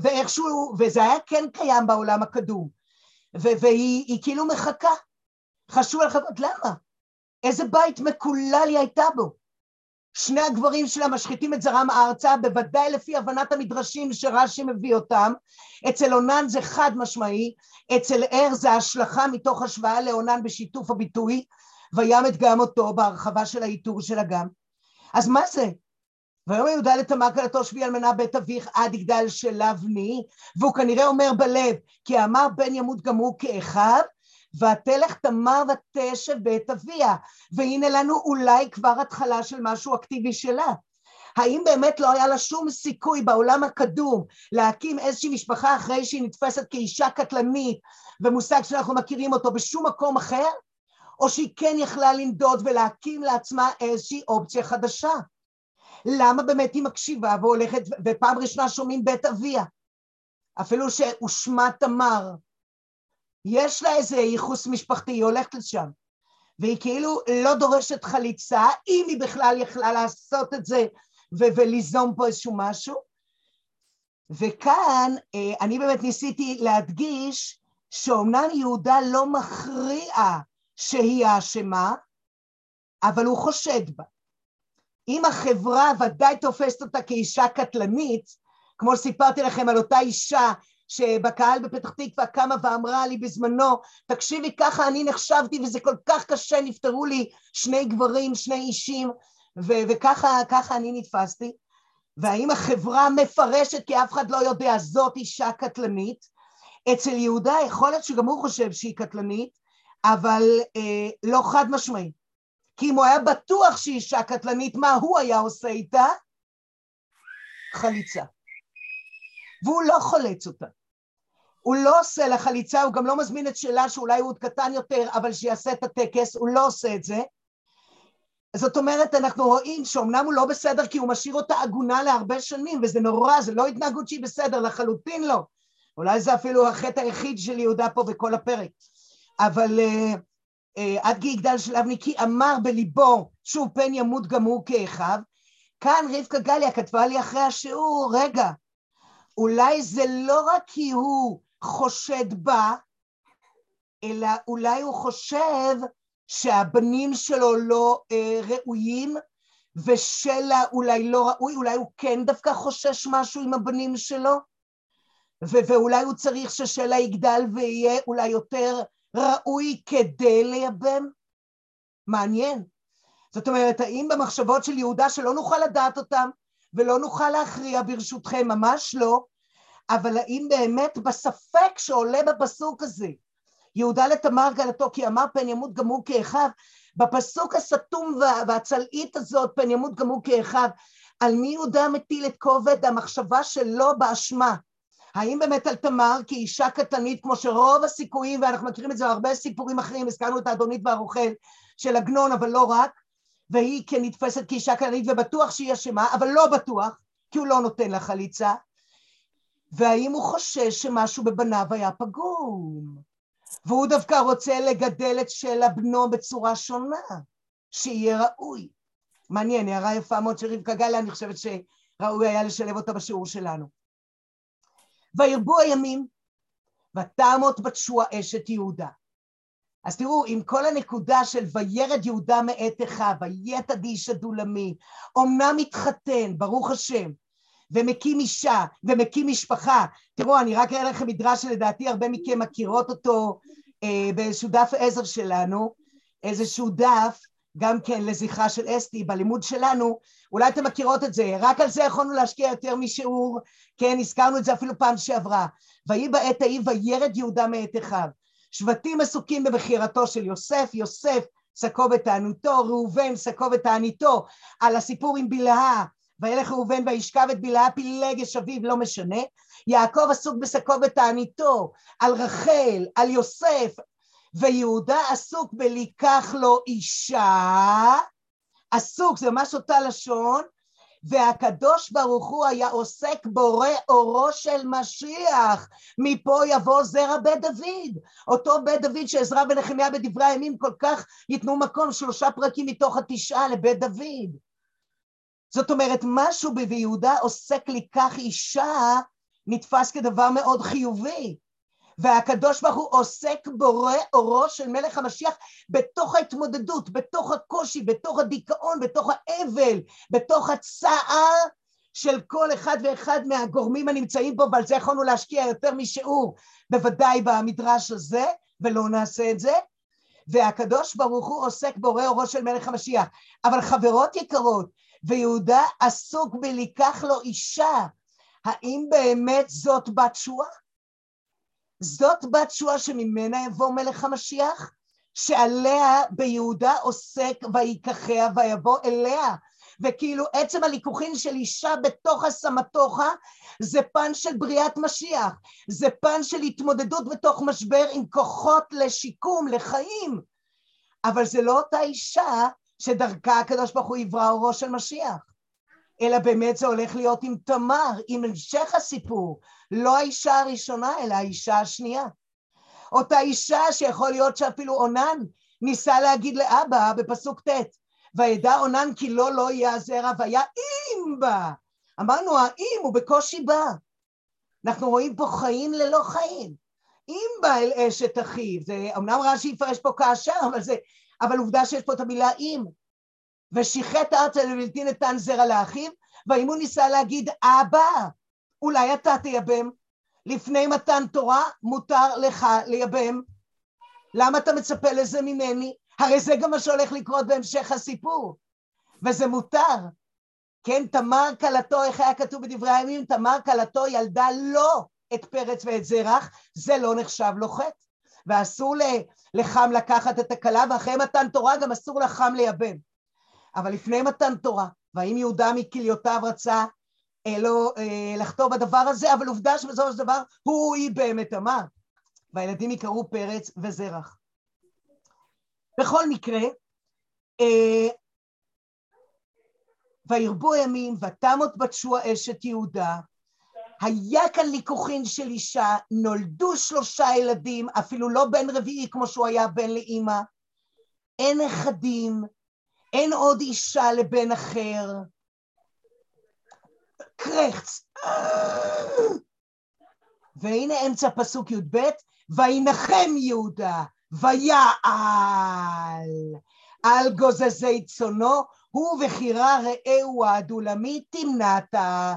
ואיכשהו, וזה היה כן קיים בעולם הקדום, והיא כאילו מחכה. חשוב לך, למה? איזה בית מקולל היא הייתה בו? שני הגברים שלה משחיתים את זרם ארצה, בוודאי לפי הבנת המדרשים שרש"י מביא אותם. אצל אונן זה חד משמעי, אצל ער זה השלכה מתוך השוואה לאונן בשיתוף הביטוי, וימת גם אותו בהרחבה של העיטור של אגם. אז מה זה? ויאמר יהודה לתמר כלתו שבי אלמנה בית אביך עד יגדל שלבני, והוא כנראה אומר בלב, כי אמר בן ימות גם הוא כאחיו, ותלך תמר ותשב בית אביה, והנה לנו אולי כבר התחלה של משהו אקטיבי שלה. האם באמת לא היה לה שום סיכוי בעולם הקדום להקים איזושהי משפחה אחרי שהיא נתפסת כאישה קטלנית ומושג שאנחנו מכירים אותו בשום מקום אחר? או שהיא כן יכלה לנדוד ולהקים לעצמה איזושהי אופציה חדשה? למה באמת היא מקשיבה והולכת, ופעם ראשונה שומעים בית אביה, אפילו שהושמע תמר. יש לה איזה ייחוס משפחתי, היא הולכת לשם. והיא כאילו לא דורשת חליצה, אם היא בכלל יכלה לעשות את זה ו- וליזום פה איזשהו משהו. וכאן אה, אני באמת ניסיתי להדגיש שאומנם יהודה לא מכריע שהיא האשמה, אבל הוא חושד בה. אם החברה ודאי תופסת אותה כאישה קטלנית, כמו שסיפרתי לכם על אותה אישה שבקהל בפתח תקווה קמה ואמרה לי בזמנו, תקשיבי ככה אני נחשבתי וזה כל כך קשה, נפטרו לי שני גברים, שני אישים, ו- וככה אני נתפסתי. והאם החברה מפרשת כי אף אחד לא יודע, זאת אישה קטלנית? אצל יהודה יכול להיות שגם הוא חושב שהיא קטלנית, אבל אה, לא חד משמעי. כי אם הוא היה בטוח שהיא אישה קטלנית, מה הוא היה עושה איתה? חליצה. והוא לא חולץ אותה. הוא לא עושה לה חליצה, הוא גם לא מזמין את שלה שאולי הוא עוד קטן יותר, אבל שיעשה את הטקס, הוא לא עושה את זה. זאת אומרת, אנחנו רואים שאומנם הוא לא בסדר כי הוא משאיר אותה עגונה להרבה שנים, וזה נורא, זה לא התנהגות שהיא בסדר, לחלוטין לא. אולי זה אפילו החטא היחיד של יהודה פה בכל הפרק. אבל uh, uh, עד כי יגדל כי אמר בליבו, שוב פן ימות גם הוא כאחיו, כאן רבקה גליה כתבה לי אחרי השיעור, רגע, אולי זה לא רק כי הוא חושד בה, אלא אולי הוא חושב שהבנים שלו לא אה, ראויים, ושלה אולי לא ראוי, אולי הוא כן דווקא חושש משהו עם הבנים שלו, ו- ואולי הוא צריך ששלה יגדל ויהיה אולי יותר ראוי כדי לייבם? מעניין. זאת אומרת, האם במחשבות של יהודה שלא נוכל לדעת אותם ולא נוכל להכריע ברשותכם, ממש לא, אבל האם באמת בספק שעולה בפסוק הזה, יהודה לתמר גלתו כי אמר פן ימות גם הוא כאחיו, בפסוק הסתום והצלעית הזאת פן ימות גם הוא כאחיו, על מי יהודה מטיל את כובד המחשבה שלו באשמה? האם באמת על תמר כאישה קטנית, כמו שרוב הסיכויים, ואנחנו מכירים את זה בהרבה סיפורים אחרים, הזכרנו את האדונית והרוכל של עגנון, אבל לא רק, והיא כנתפסת כאישה קטנית ובטוח שהיא אשמה, אבל לא בטוח, כי הוא לא נותן לה חליצה, והאם הוא חושש שמשהו בבניו היה פגום, והוא דווקא רוצה לגדל את שלה בנו בצורה שונה, שיהיה ראוי. מעניין, הערה יפה מאוד של רבקה גלה, אני חושבת שראוי היה לשלב אותה בשיעור שלנו. וירבו הימים, ותעמות בתשוע אשת יהודה. אז תראו, עם כל הנקודה של וירד יהודה מאת אחיו, ויתד איש הדולמי, אמנם מתחתן, ברוך השם, ומקים אישה, ומקים משפחה. תראו, אני רק אראה לכם מדרש שלדעתי הרבה מכם מכירות אותו אה, באיזשהו דף עזר שלנו, איזשהו דף, גם כן לזכרה של אסתי בלימוד שלנו, אולי אתם מכירות את זה, רק על זה יכולנו להשקיע יותר משיעור, כן, הזכרנו את זה אפילו פעם שעברה. ויהי בעת ההיא וירד יהודה מאת אחיו. שבטים עסוקים בבחירתו של יוסף, יוסף שקו בתענותו, ראובן שקו בתעניתו, על הסיפור עם בלהה, וילך ראובן וישכב את בלהה פילגש אביו, לא משנה. יעקב עסוק בשקו בתעניתו, על רחל, על יוסף, ויהודה עסוק בליקח לו אישה, עסוק, זה ממש אותה לשון, והקדוש ברוך הוא היה עוסק בורא אורו של משיח, מפה יבוא זרע בית דוד, אותו בית דוד שעזרא ונחמיה בדברי הימים כל כך ייתנו מקום שלושה פרקים מתוך התשעה לבית דוד. זאת אומרת, משהו ביהודה עוסק לקח אישה נתפס כדבר מאוד חיובי. והקדוש ברוך הוא עוסק בורא אורו של מלך המשיח בתוך ההתמודדות, בתוך הקושי, בתוך הדיכאון, בתוך האבל, בתוך הצער של כל אחד ואחד מהגורמים הנמצאים פה, ועל זה יכולנו להשקיע יותר משיעור, בוודאי במדרש הזה, ולא נעשה את זה. והקדוש ברוך הוא עוסק בורא אורו של מלך המשיח. אבל חברות יקרות, ויהודה עסוק בלקח לו אישה, האם באמת זאת בת שועה? זאת בת שועה שממנה יבוא מלך המשיח, שעליה ביהודה עוסק ויקחיה ויבוא אליה. וכאילו עצם הליכוחין של אישה בתוך הסמטוחה זה פן של בריאת משיח, זה פן של התמודדות בתוך משבר עם כוחות לשיקום, לחיים. אבל זה לא אותה אישה שדרכה הקדוש ברוך הוא יברא אורו של משיח. אלא באמת זה הולך להיות עם תמר, עם המשך הסיפור, לא האישה הראשונה, אלא האישה השנייה. אותה אישה שיכול להיות שאפילו אונן ניסה להגיד לאבא בפסוק ט', וידע אונן כי לא לא יהיה הזרע והיה אם בה. אמרנו האם הוא בקושי בא. אנחנו רואים פה חיים ללא חיים. אם בא אל אשת אחיו, זה אמנם רש"י יפרש פה כאשר, אבל זה, אבל עובדה שיש פה את המילה אם. ושיחט ארצה לבלתי נתן זרע לאחיו, והאם הוא ניסה להגיד אבא, אולי אתה תייבם, לפני מתן תורה מותר לך לייבם. למה אתה מצפה לזה ממני? הרי זה גם מה שהולך לקרות בהמשך הסיפור, וזה מותר. כן, תמר כלתו, איך היה כתוב בדברי הימים? תמר כלתו ילדה לא את פרץ ואת זרח, זה לא נחשב לו חטא. ואסור לחם לקחת את הכלה, ואחרי מתן תורה גם אסור לחם לייבם. אבל לפני מתן תורה, והאם יהודה מכליותיו רצה אה, לא אה, לחתור בדבר הזה, אבל עובדה שבסופו של דבר הוא ייבם את המה, והילדים יקראו פרץ וזרח. בכל מקרה, אה, וירבו הימים ותמות בת שוע אשת יהודה, היה כאן ליכוחין של אישה, נולדו שלושה ילדים, אפילו לא בן רביעי כמו שהוא היה בן לאימא, אין נכדים, אין עוד אישה לבן אחר. קרחץ. והנה אמצע פסוק י"ב, וינחם יהודה, ויעל על גוזזי צונו, הוא וחירה רעהו העדולמי תמנעתה.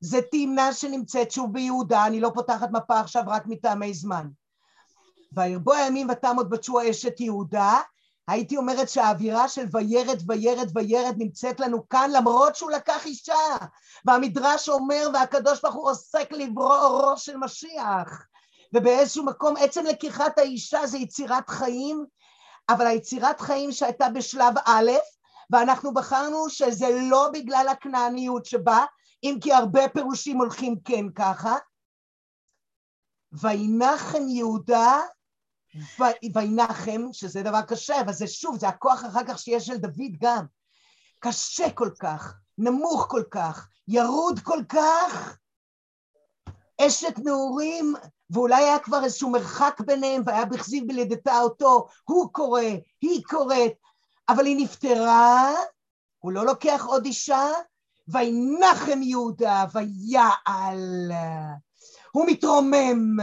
זה תמנה שנמצאת שוב ביהודה, אני לא פותחת מפה עכשיו רק מטעמי זמן. וירבו הימים ותמות בת שוע אשת יהודה, הייתי אומרת שהאווירה של וירד וירד וירד נמצאת לנו כאן למרות שהוא לקח אישה. והמדרש אומר והקדוש ברוך הוא עוסק לברוא אורו של משיח. ובאיזשהו מקום עצם לקיחת האישה זה יצירת חיים אבל היצירת חיים שהייתה בשלב א' ואנחנו בחרנו שזה לא בגלל הכנעניות שבה אם כי הרבה פירושים הולכים כן ככה. וינחם יהודה וינחם, שזה דבר קשה, אבל זה שוב, זה הכוח אחר כך שיש של דוד גם. קשה כל כך, נמוך כל כך, ירוד כל כך, אשת נעורים, ואולי היה כבר איזשהו מרחק ביניהם, והיה בכזיב בלידתה אותו, הוא קורא, היא קוראת, אבל היא נפטרה, הוא לא לוקח עוד אישה, וינחם יהודה, ויעל. הוא מתרומם,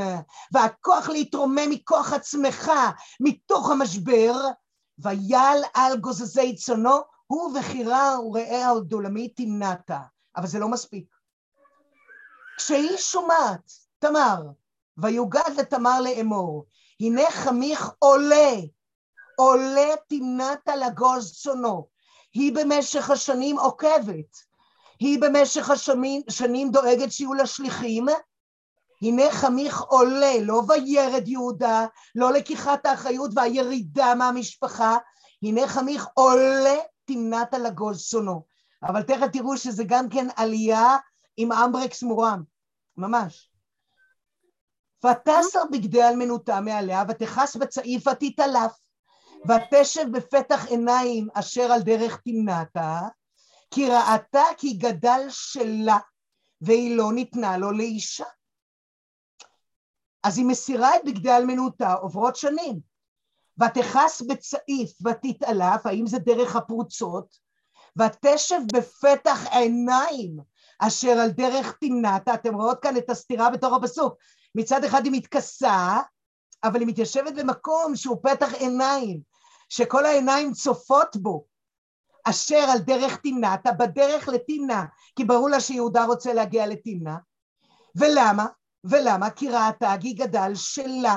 והכוח להתרומם מכוח עצמך, מתוך המשבר, ויעל על גוזזי צונו, הוא וחירה וראה הדולמית תמנעת. אבל זה לא מספיק. כשהיא שומעת, תמר, ויוגד לתמר לאמור, הנה חמיך עולה, עולה תמנעת לגוז צונו. היא במשך השנים עוקבת, היא במשך השנים דואגת שיהיו לה שליחים, הנה חמיך עולה, לא וירד יהודה, לא לקיחת האחריות והירידה מהמשפחה, הנה חמיך עולה תמנת על הגוז שונו. אבל תכף תראו שזה גם כן עלייה עם אמברקס מורם, ממש. ותסר בגדי אלמנותה מעליה, ותכס בצעיף ותתעלף, ותשב בפתח עיניים אשר על דרך תמנתה, כי ראתה כי גדל שלה, והיא לא ניתנה לו לאישה. אז היא מסירה את בגדי אלמנותה, עוברות שנים. ותכס בצעיף ותתעלף, האם זה דרך הפרוצות? ותשב בפתח עיניים אשר על דרך תמנתה, אתם רואות כאן את הסתירה בתוך הפסוק. מצד אחד היא מתכסה, אבל היא מתיישבת במקום שהוא פתח עיניים, שכל העיניים צופות בו, אשר על דרך תמנתה, בדרך לתמנה, כי ברור לה שיהודה רוצה להגיע לתמנה. ולמה? ולמה? כי ראתה גדל שלה,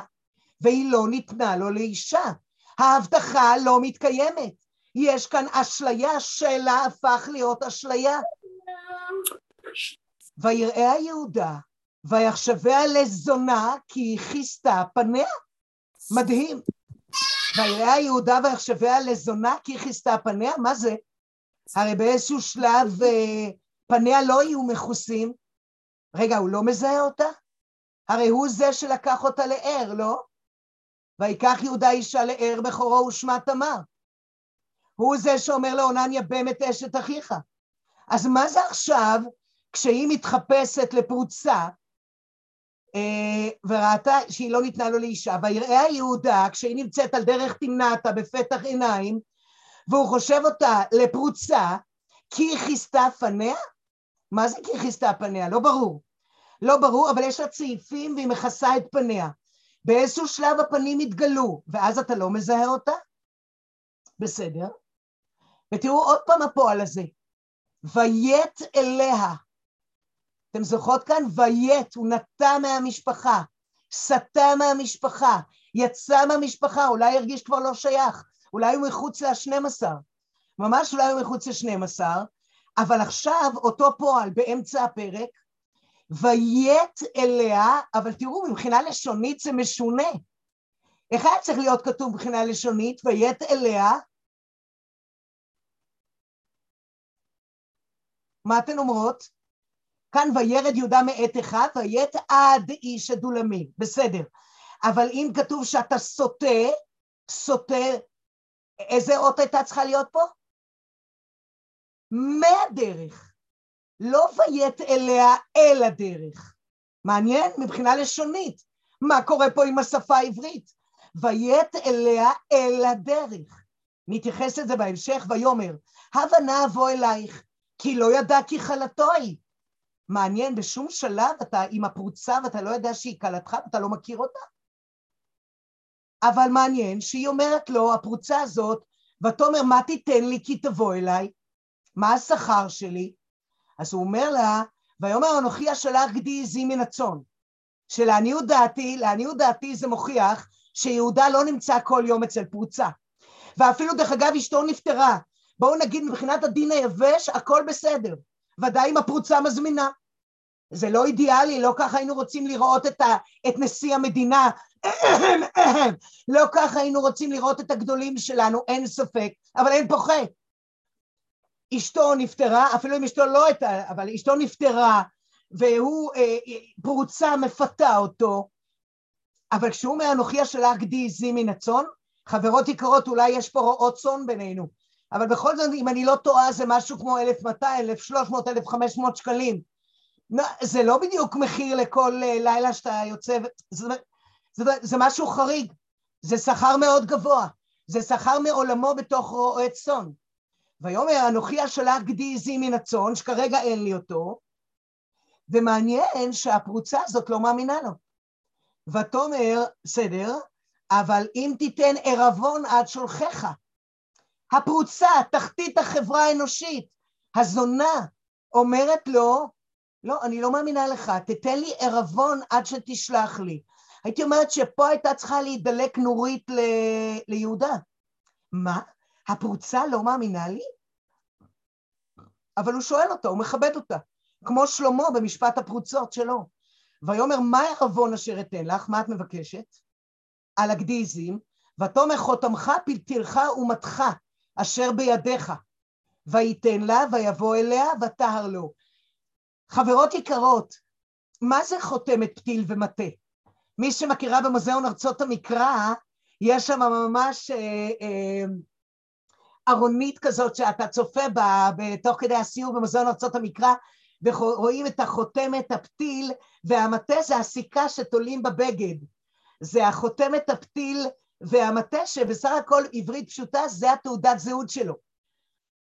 והיא לא ניתנה לו לאישה. ההבטחה לא מתקיימת. יש כאן אשליה, שלה הפך להיות אשליה. ויראה היהודה, ויחשביה לזונה, כי היא כיסתה פניה. מדהים. ויראה היהודה ויחשביה לזונה, כי היא כיסתה פניה? מה זה? הרי באיזשהו שלב אה, פניה לא יהיו מכוסים. רגע, הוא לא מזהה אותה? הרי הוא זה שלקח אותה לער, לא? ויקח יהודה אישה לער בכורו ושמה תמר. הוא זה שאומר לעונן יבם את אשת אחיך. אז מה זה עכשיו כשהיא מתחפשת לפרוצה אה, וראתה שהיא לא ניתנה לו לאישה, ויראה יהודה כשהיא נמצאת על דרך תמנעתה בפתח עיניים והוא חושב אותה לפרוצה כי היא כיסתה פניה? מה זה כי היא כיסתה פניה? לא ברור. לא ברור, אבל יש לה צעיפים והיא מכסה את פניה. באיזשהו שלב הפנים התגלו, ואז אתה לא מזהה אותה? בסדר. ותראו עוד פעם הפועל הזה. ויית אליה. אתם זוכרות כאן? ויית, הוא נטע מהמשפחה, סטה מהמשפחה, יצא מהמשפחה, אולי הרגיש כבר לא שייך, אולי הוא מחוץ לשנים עשר, ממש אולי הוא מחוץ לשנים עשר, אבל עכשיו אותו פועל באמצע הפרק, ויית אליה, אבל תראו, מבחינה לשונית זה משונה. איך היה צריך להיות כתוב מבחינה לשונית? ויית אליה? מה אתן אומרות? כאן וירד יהודה מעת אחד, ויית עד איש הדולמי, בסדר. אבל אם כתוב שאתה סוטה, סוטה, איזה אות הייתה צריכה להיות פה? מהדרך. לא ויית אליה אל הדרך. מעניין מבחינה לשונית. מה קורה פה עם השפה העברית? ויית אליה אל הדרך. נתייחס לזה בהמשך, ויאמר, הבה נא אבוא אלייך, כי לא ידע כי כלתו היא. מעניין, בשום שלב אתה עם הפרוצה ואתה לא יודע שהיא כלתך ואתה לא מכיר אותה? אבל מעניין שהיא אומרת לו, הפרוצה הזאת, ותאמר, מה תיתן לי כי תבוא אליי? מה השכר שלי? אז הוא אומר לה, ויאמר אנוכי השלח גדי עזי מן הצאן. שלעניות דעתי, לעניות דעתי זה מוכיח שיהודה לא נמצא כל יום אצל פרוצה. ואפילו דרך אגב אשתו נפטרה. בואו נגיד מבחינת הדין היבש הכל בסדר. ודאי אם הפרוצה מזמינה. זה לא אידיאלי, לא ככה היינו רוצים לראות את, ה, את נשיא המדינה, לא ככה היינו רוצים לראות את הגדולים שלנו, אין ספק, אבל אין פוחד. אשתו נפטרה, אפילו אם אשתו לא הייתה, אבל אשתו נפטרה, והוא, אה, פרוצה מפתה אותו, אבל כשהוא אומר אנוכי השלח גדי עזי מן הצאן, חברות יקרות, אולי יש פה רועות צאן בינינו, אבל בכל זאת, אם אני לא טועה, זה משהו כמו 1,200, 1,300, 1,500 שקלים. זה לא בדיוק מחיר לכל אה, לילה שאתה יוצא, זה, זה, זה משהו חריג, זה שכר מאוד גבוה, זה שכר מעולמו בתוך רועה צאן. ויאמר אנוכי השלח גדי עזי מן הצאן, שכרגע אין לי אותו, ומעניין שהפרוצה הזאת לא מאמינה לו. ותאמר, בסדר, אבל אם תיתן ערבון עד שולחיך. הפרוצה, תחתית החברה האנושית, הזונה, אומרת לו, לא, אני לא מאמינה לך, תתן לי ערבון עד שתשלח לי. הייתי אומרת שפה הייתה צריכה להידלק נורית ל... ליהודה. מה? הפרוצה לא מאמינה לי? אבל הוא שואל אותה, הוא מכבד אותה, כמו שלמה במשפט הפרוצות שלו. ויאמר, מה העוון אשר אתן לך? מה את מבקשת? על הגדיזים, ותאמר חותמך פלטילך ומתך אשר בידיך, ויתן לה ויבוא אליה וטהר לו. חברות יקרות, מה זה חותמת פתיל ומטה? מי שמכירה במוזיאון ארצות המקרא, יש שם ממש אה, אה, ארונית כזאת שאתה צופה בה בתוך כדי הסיור במוזיאון ארצות המקרא ורואים את החותמת הפתיל והמטה זה הסיכה שתולים בבגד. זה החותמת הפתיל והמטה שבסך הכל עברית פשוטה זה התעודת זהות שלו.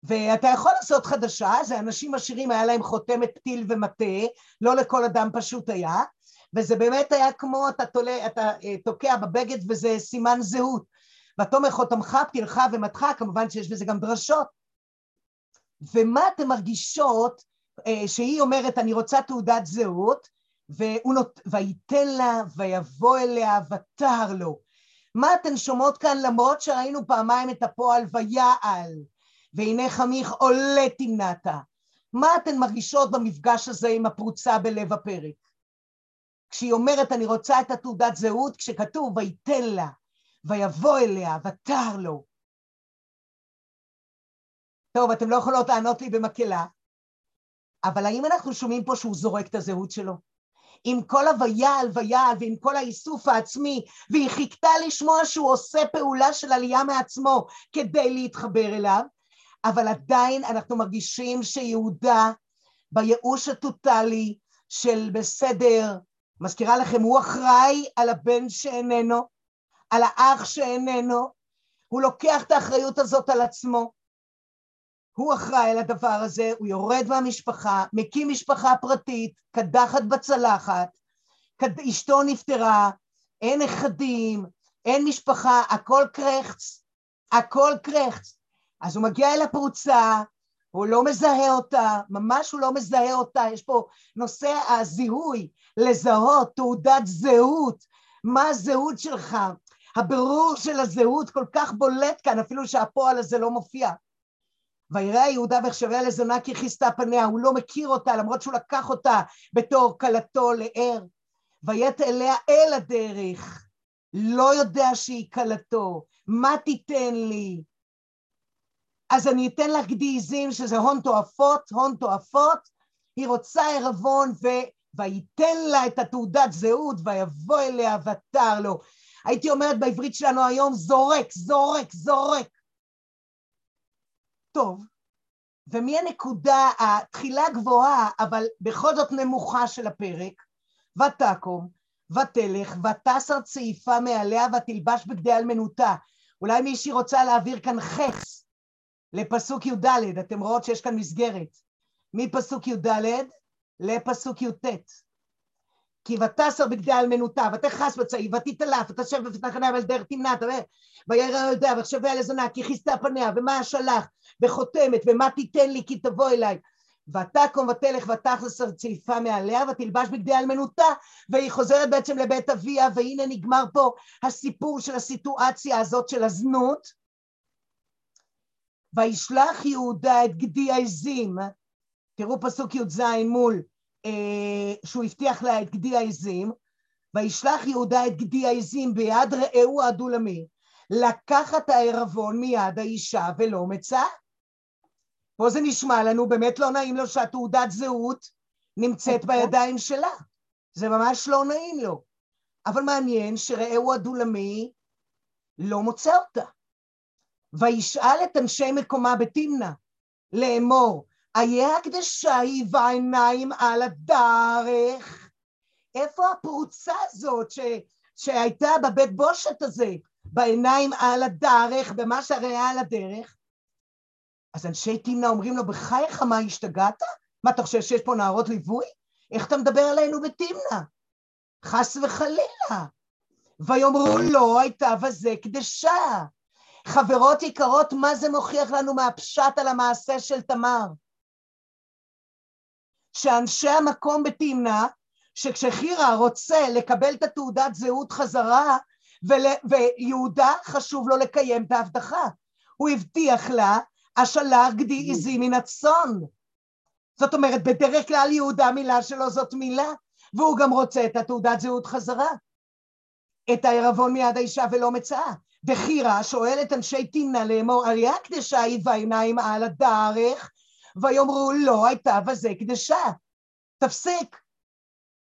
ואתה יכול לעשות חדשה, זה אנשים עשירים היה להם חותמת פתיל ומטה, לא לכל אדם פשוט היה, וזה באמת היה כמו אתה, תולה, אתה אה, תוקע בבגד וזה סימן זהות. ותאמר חותמך, פתילך ומתך, כמובן שיש בזה גם דרשות. ומה אתן מרגישות אה, שהיא אומרת, אני רוצה תעודת זהות, נות... וייתן לה, ויבוא אליה, ותהר לו. מה אתן שומעות כאן למרות שראינו פעמיים את הפועל ויעל, והנה חמיך עולה תמנתה. מה אתן מרגישות במפגש הזה עם הפרוצה בלב הפרק? כשהיא אומרת אני רוצה את התעודת זהות, כשכתוב וייתן לה, ויבוא אליה, ותר לו. טוב, אתם לא יכולות לענות לי במקהלה, אבל האם אנחנו שומעים פה שהוא זורק את הזהות שלו? עם כל הוויעל ויעל ועם כל האיסוף העצמי, והיא חיכתה לשמוע שהוא עושה פעולה של עלייה מעצמו כדי להתחבר אליו, אבל עדיין אנחנו מרגישים שיהודה בייאוש הטוטלי של בסדר, מזכירה לכם, הוא אחראי על הבן שאיננו, על האח שאיננו, הוא לוקח את האחריות הזאת על עצמו, הוא אחראי על הדבר הזה, הוא יורד מהמשפחה, מקים משפחה פרטית, קדחת בצלחת, אשתו נפטרה, אין נכדים, אין משפחה, הכל קרחץ, הכל קרחץ. אז הוא מגיע אל הפרוצה, הוא לא מזהה אותה, ממש הוא לא מזהה אותה, יש פה נושא הזיהוי, לזהות, תעודת זהות, מה הזהות שלך, הבירור של הזהות כל כך בולט כאן, אפילו שהפועל הזה לא מופיע. ויראה יהודה ויחשביה לזונה כי כיסתה פניה, הוא לא מכיר אותה למרות שהוא לקח אותה בתור כלתו לער. ויית אליה אל הדרך, לא יודע שהיא כלתו, מה תיתן לי? אז אני אתן לך גדיזים שזה הון תועפות, הון תועפות, היא רוצה ערבון ו... וייתן לה את התעודת זהות ויבוא אליה ותר לו. הייתי אומרת בעברית שלנו היום זורק, זורק, זורק. טוב, ומהנקודה, התחילה גבוהה, אבל בכל זאת נמוכה של הפרק, ותקום, ותלך, ותסר צעיפה מעליה, ותלבש בגדי אלמנותה. אולי מישהי רוצה להעביר כאן חץ לפסוק י"ד, אתם רואות שיש כאן מסגרת. מפסוק י"ד לפסוק י"ט. כי ותסר בגדי אלמנותה, ותכעס בצעי, ותתעלף, ותשב עיניה ועל דרך תמנת, וירא יודע, ויחשביה לזונה, כי כיסתה פניה, ומה אשלח, וחותמת, ומה תיתן לי, כי תבוא אליי. ותקום ותלך ותכלס צעיפה מעליה ותלבש בגדי אלמנותה והיא חוזרת בעצם לבית אביה והנה נגמר פה הסיפור של הסיטואציה הזאת של הזנות וישלח יהודה את גדי העזים תראו פסוק י"ז מול שהוא הבטיח לה את גדי העזים וישלח יהודה את גדי העזים ביד רעהו הדולמי לקחת הערבון מיד האישה ולא מצא פה זה נשמע לנו, באמת לא נעים לו שהתעודת זהות נמצאת אוקיי. בידיים שלה. זה ממש לא נעים לו. אבל מעניין שראהו הדולמי לא מוצא אותה. וישאל את אנשי מקומה בתמנה לאמור, איה הקדשה היא בעיניים על הדרך? איפה הפרוצה הזאת ש... שהייתה בבית בושת הזה, בעיניים על הדרך, במה שהרי על הדרך? אז אנשי תמנה אומרים לו, בחייך, מה השתגעת? מה, אתה חושב שיש פה נערות ליווי? איך אתה מדבר עלינו בתמנה? חס וחלילה. ויאמרו לא הייתה בזה קדשה. חברות יקרות, מה זה מוכיח לנו מהפשט על המעשה של תמר? שאנשי המקום בתמנה, שכשחירה רוצה לקבל את התעודת זהות חזרה, ול... ויהודה חשוב לו לקיים את ההבטחה. הוא הבטיח לה השלח גדי עזי מן הצאן. זאת אומרת, בדרך כלל יהודה מילה שלו זאת מילה, והוא גם רוצה את התעודת זהות חזרה. את הערבון מיד האישה ולא מצאה. וחירה שואלת אנשי תמנה לאמור, אריה קדשה היא בעיניים על הדרך, ויאמרו לא הייתה בזה קדשה. תפסיק.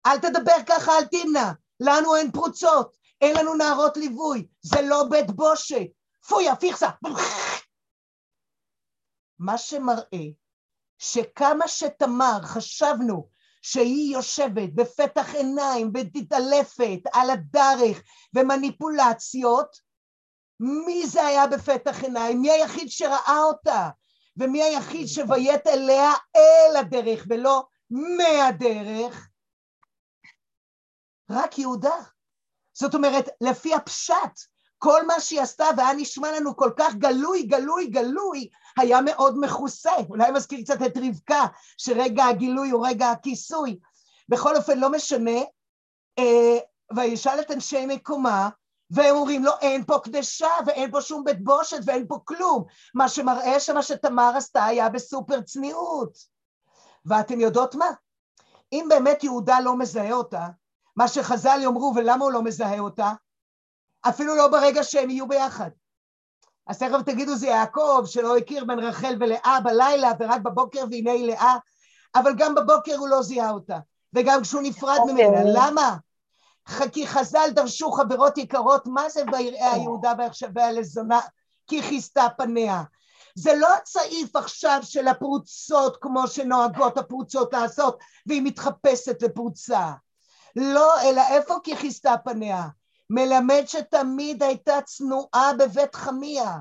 אל תדבר ככה על תמנה, לנו אין פרוצות, אין לנו נערות ליווי, זה לא בית בושת. פויה, פיכסה. מה שמראה שכמה שתמר חשבנו שהיא יושבת בפתח עיניים ומתעלפת על הדרך ומניפולציות, מי זה היה בפתח עיניים? מי היחיד שראה אותה? ומי היחיד שביית אליה אל הדרך ולא מהדרך? רק יהודה. זאת אומרת, לפי הפשט, כל מה שהיא עשתה והיה נשמע לנו כל כך גלוי, גלוי, גלוי, היה מאוד מכוסה. אולי מזכיר קצת את רבקה, שרגע הגילוי הוא רגע הכיסוי. בכל אופן, לא משנה. אה, וישאל את אנשי מקומה, והם אומרים לו, אין פה קדשה, ואין פה שום בית בושת, ואין פה כלום. מה שמראה שמה שתמר עשתה היה בסופר צניעות. ואתם יודעות מה? אם באמת יהודה לא מזהה אותה, מה שחז"ל יאמרו, ולמה הוא לא מזהה אותה? אפילו לא ברגע שהם יהיו ביחד. אז תכף תגידו זה יעקב שלא הכיר בין רחל ולאה בלילה ורק בבוקר והנה היא לאה, אבל גם בבוקר הוא לא זיהה אותה, וגם כשהוא נפרד okay. אוקיי. ממנה, למה? כי חז"ל דרשו חברות יקרות, מה זה ויראה היהודה ויחשביה לזונה? כי כיסתה פניה. זה לא הצעיף עכשיו של הפרוצות כמו שנוהגות הפרוצות לעשות והיא מתחפשת לפרוצה. לא, אלא איפה כיכיסתה פניה? מלמד שתמיד הייתה צנועה בבית חמיה.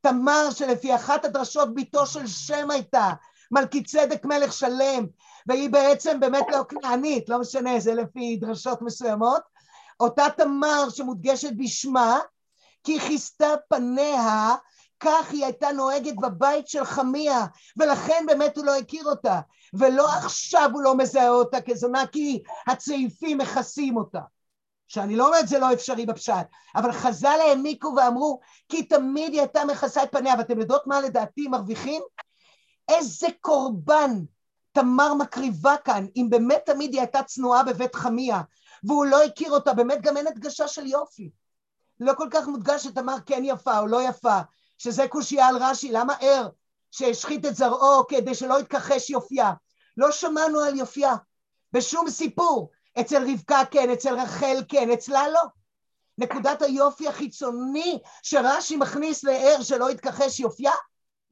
תמר שלפי אחת הדרשות ביתו של שם הייתה, מלכי צדק מלך שלם, והיא בעצם באמת לא כנענית, לא משנה, זה לפי דרשות מסוימות. אותה תמר שמודגשת בשמה, כי כיסתה פניה, כך היא הייתה נוהגת בבית של חמיה, ולכן באמת הוא לא הכיר אותה, ולא עכשיו הוא לא מזהה אותה כזונה, כי הצעיפים מכסים אותה. שאני לא אומרת זה לא אפשרי בפשט, אבל חז"ל העמיקו ואמרו כי תמיד היא הייתה מכסה את פניה, ואתם יודעות מה לדעתי מרוויחים? איזה קורבן תמר מקריבה כאן, אם באמת תמיד היא הייתה צנועה בבית חמיה, והוא לא הכיר אותה, באמת גם אין הדגשה של יופי. לא כל כך מודגש שתמר כן יפה או לא יפה, שזה קושייה על רש"י, למה ער שהשחית את זרעו כדי שלא יתכחש יופייה? לא שמענו על יופייה בשום סיפור. אצל רבקה כן, אצל רחל כן, אצלה לא. נקודת היופי החיצוני שרש"י מכניס לער שלא יתכחש יופייה,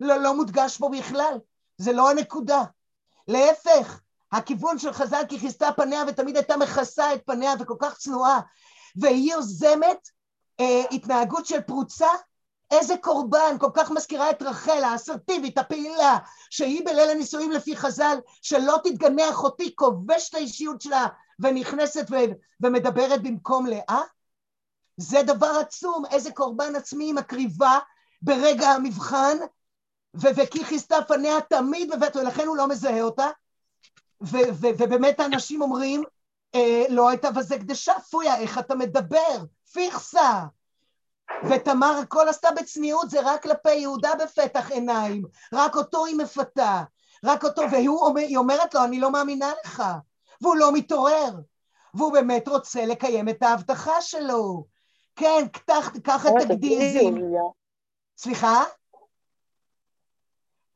לא, לא מודגש פה בכלל. זה לא הנקודה. להפך, הכיוון של חז"ל כי כיסתה פניה ותמיד הייתה מכסה את פניה וכל כך צנועה, והיא יוזמת אה, התנהגות של פרוצה, איזה קורבן, כל כך מזכירה את רחל האסרטיבית, הפעילה, שהיא בליל הנישואים לפי חז"ל, שלא תתגנה אחותי, כובש את האישיות שלה ונכנסת ו- ומדברת במקום לאה? זה דבר עצום, איזה קורבן עצמי היא מקריבה ברגע המבחן, וכי כיסתה פניה תמיד בבית, ולכן הוא לא מזהה אותה, ובאמת האנשים אומרים, אה, לא הייתה בזה קדשה, פויה, איך אתה מדבר? פיכסה. ותמר הכל עשתה בצניעות, זה רק כלפי יהודה בפתח עיניים, רק אותו היא מפתה, רק אותו, והיא אומרת לו, אני לא מאמינה לך, והוא לא מתעורר, והוא באמת רוצה לקיים את ההבטחה שלו. כן, קח את הגדיזים. סליחה?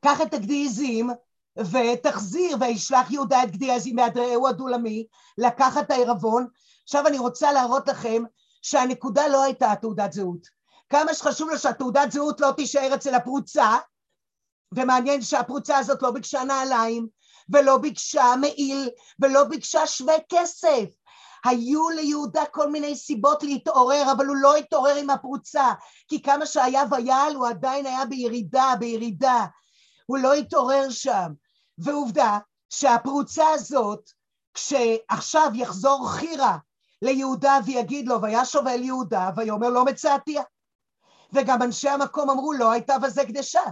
קח את הגדיזים ותחזיר, וישלח יהודה את גדי עזים מיד רעהו הדולמי, לקחת את העירבון. עכשיו אני רוצה להראות לכם שהנקודה לא הייתה תעודת זהות. כמה שחשוב לו שהתעודת זהות לא תישאר אצל הפרוצה, ומעניין שהפרוצה הזאת לא ביקשה נעליים, ולא ביקשה מעיל, ולא ביקשה שווה כסף. היו ליהודה כל מיני סיבות להתעורר, אבל הוא לא התעורר עם הפרוצה, כי כמה שהיה ויעל הוא עדיין היה בירידה, בירידה. הוא לא התעורר שם. ועובדה שהפרוצה הזאת, כשעכשיו יחזור חירה ליהודה ויגיד לו, וישוב יהודה, ויאמר לא מצאתיה. וגם אנשי המקום אמרו, לא הייתה בזה קדשה.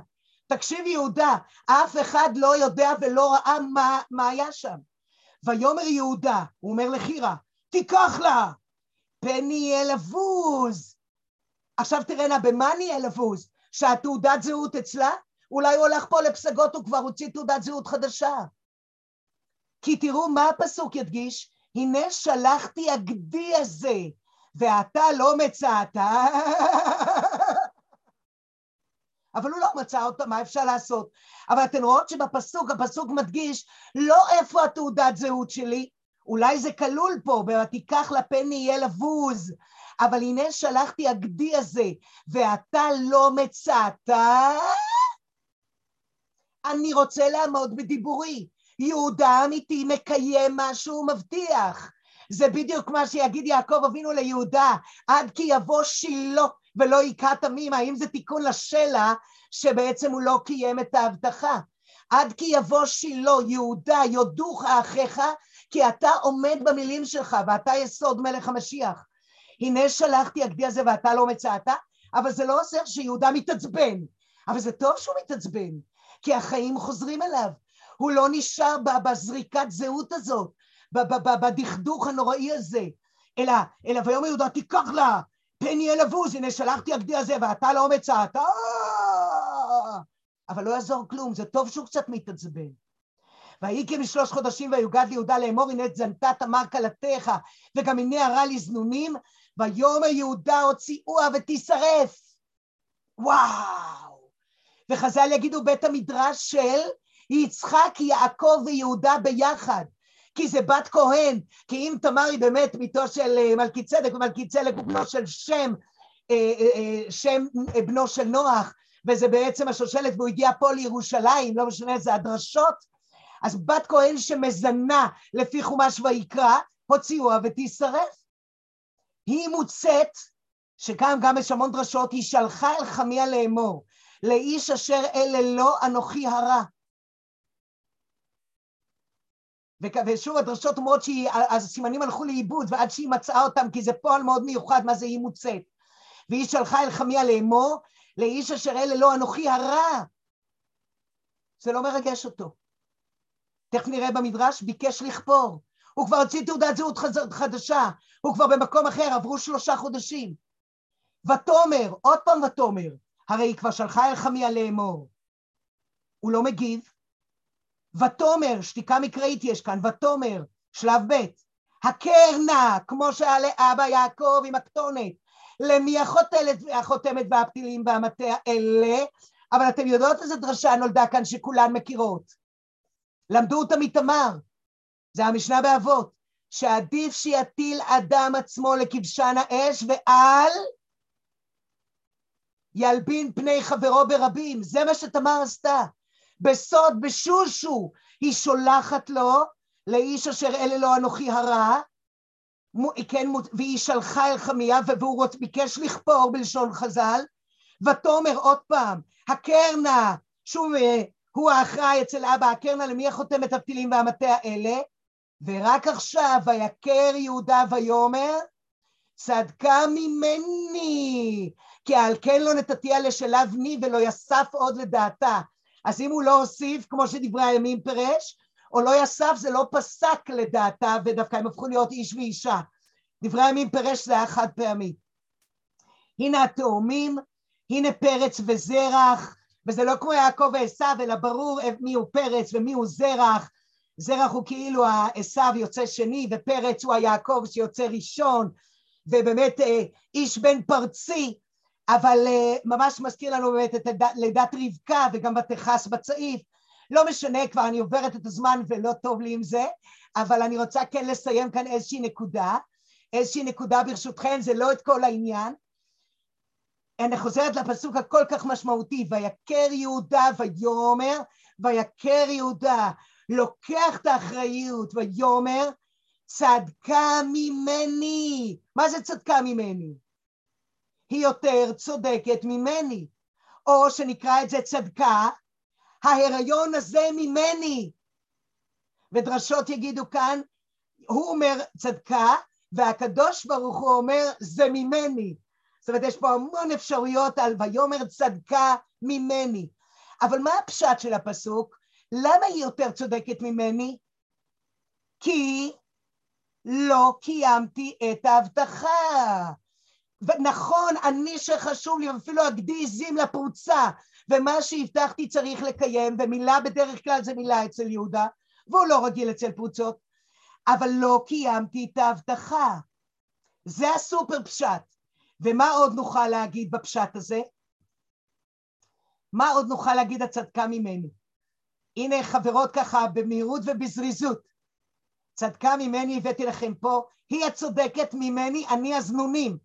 תקשיב יהודה, אף אחד לא יודע ולא ראה מה, מה היה שם. ויאמר יהודה, הוא אומר לחירה, תיקח לה, פן לבוז. עכשיו תראינה, במה נהיה לבוז? שהתעודת זהות אצלה? אולי הוא הלך פה לפסגות, הוא כבר הוציא תעודת זהות חדשה. כי תראו מה הפסוק ידגיש, הנה שלחתי הגדי הזה, ואתה לא מצאת. אבל הוא לא מצא אותה, מה אפשר לעשות? אבל אתן רואות שבפסוק, הפסוק מדגיש לא איפה התעודת זהות שלי, אולי זה כלול פה, ותיקח לפן יהיה לבוז, אבל הנה שלחתי הגדי הזה, ואתה לא מצאת, אני רוצה לעמוד בדיבורי. יהודה האמיתי מקיים מה שהוא מבטיח. זה בדיוק מה שיגיד יעקב אבינו ליהודה, עד כי יבוא שילה ולא היכה תמים, האם זה תיקון לשלע שבעצם הוא לא קיים את ההבטחה? עד כי יבוא שילה, יהודה, יודוך אחיך, כי אתה עומד במילים שלך ואתה יסוד מלך המשיח. הנה שלחתי הגדי הזה ואתה לא מצאת, אבל זה לא עוזר שיהודה מתעצבן, אבל זה טוב שהוא מתעצבן, כי החיים חוזרים אליו. הוא לא נשאר בזריקת זהות הזאת, בדכדוך הנוראי הזה, אלא, אלא ויאמר יהודה תיקח לה, פן יהיה לבוז, הנה שלחתי הגדי הזה ואתה לא מצאת, אבל לא יעזור כלום, זה טוב שהוא קצת מתעצבן. ויהי כמשלוש חודשים ויוגד ליהודה לאמור הנה זנתה תמר כלתך וגם הנה הרע לזנונים ויאמר יהודה הוציאוה ותשרף וואו וחז"ל יגידו בית המדרש של יצחק, יעקב ויהודה ביחד כי זה בת כהן, כי אם תמר היא באמת ביתו של אה, מלכי צדק, ומלכי צדק הוא בנו של שם, אה, אה, שם בנו של נוח, וזה בעצם השושלת, והוא הגיע פה לירושלים, לא משנה, זה הדרשות, אז בת כהן שמזנה לפי חומש ויקרא, הוציאוה ותישרף. היא מוצאת, שכאן גם יש המון דרשות, היא שלחה אל חמיה לאמור, לאיש אשר אלה לא אנוכי הרע. ושוב הדרשות אומרות שהסימנים הלכו לאיבוד ועד שהיא מצאה אותם כי זה פועל מאוד מיוחד מה זה היא מוצאת. והיא שלחה אל חמיה לאמור לאיש אשר אלה לא אנוכי הרע. זה לא מרגש אותו. תכף נראה במדרש ביקש לכפור. הוא כבר הוציא תעודת זהות חדשה. הוא כבר במקום אחר עברו שלושה חודשים. ותאמר עוד פעם ותאמר הרי היא כבר שלחה אל חמיה לאמור. הוא לא מגיב. ותאמר, שתיקה מקראית יש כאן, ותאמר, שלב ב', הכר נא, כמו שעלה אבא יעקב עם הכתונת, למי החותלת, החותמת והפתילים והמטה אלה, אבל אתם יודעות איזה דרשה נולדה כאן שכולן מכירות. למדו אותה מתמר, זה המשנה באבות, שעדיף שיטיל אדם עצמו לכבשן האש ואל ילבין פני חברו ברבים, זה מה שתמר עשתה. בסוד, בשושו, היא שולחת לו, לאיש אשר אלה לו אנוכי הרע, כן, והיא שלחה אל חמיה, והוא ביקש לכפור בלשון חז"ל, ותאמר עוד פעם, הקרנה, שוב, אה, הוא האחראי אצל אבא, הקרנה למי החותם את הפתילים והמטה האלה, ורק עכשיו ויקר יהודה ויאמר, צדקה ממני, כי על כן לא נתתיה לשלב מי ולא יסף עוד לדעתה. אז אם הוא לא הוסיף, כמו שדברי הימים פירש, או לא יסף, זה לא פסק לדעתה, ודווקא הם הפכו להיות איש ואישה. דברי הימים פירש זה היה חד פעמי. הנה התאומים, הנה פרץ וזרח, וזה לא כמו יעקב ועשיו, אלא ברור מי הוא פרץ ומי הוא זרח. זרח הוא כאילו עשיו יוצא שני, ופרץ הוא היעקב שיוצא ראשון, ובאמת אה, איש בן פרצי, אבל uh, ממש מזכיר לנו באמת את לידת רבקה וגם ותכעס בצעיף. לא משנה, כבר אני עוברת את הזמן ולא טוב לי עם זה, אבל אני רוצה כן לסיים כאן איזושהי נקודה. איזושהי נקודה ברשותכם, זה לא את כל העניין. אני חוזרת לפסוק הכל כך משמעותי, ויקר יהודה ויאמר, ויקר יהודה, לוקח את האחריות ויאמר, צדקה ממני. מה זה צדקה ממני? היא יותר צודקת ממני. או שנקרא את זה צדקה, ההיריון הזה ממני. ודרשות יגידו כאן, הוא אומר צדקה, והקדוש ברוך הוא אומר זה ממני. זאת אומרת, יש פה המון אפשרויות על ויאמר צדקה ממני. אבל מה הפשט של הפסוק? למה היא יותר צודקת ממני? כי לא קיימתי את ההבטחה. ונכון, אני שחשוב לי, אפילו אגדי עזים לפרוצה, ומה שהבטחתי צריך לקיים, ומילה בדרך כלל זה מילה אצל יהודה, והוא לא רגיל אצל פרוצות, אבל לא קיימתי את ההבטחה. זה הסופר פשט. ומה עוד נוכל להגיד בפשט הזה? מה עוד נוכל להגיד הצדקה ממני? הנה חברות ככה במהירות ובזריזות. צדקה ממני הבאתי לכם פה, היא הצודקת ממני, אני הזנונים.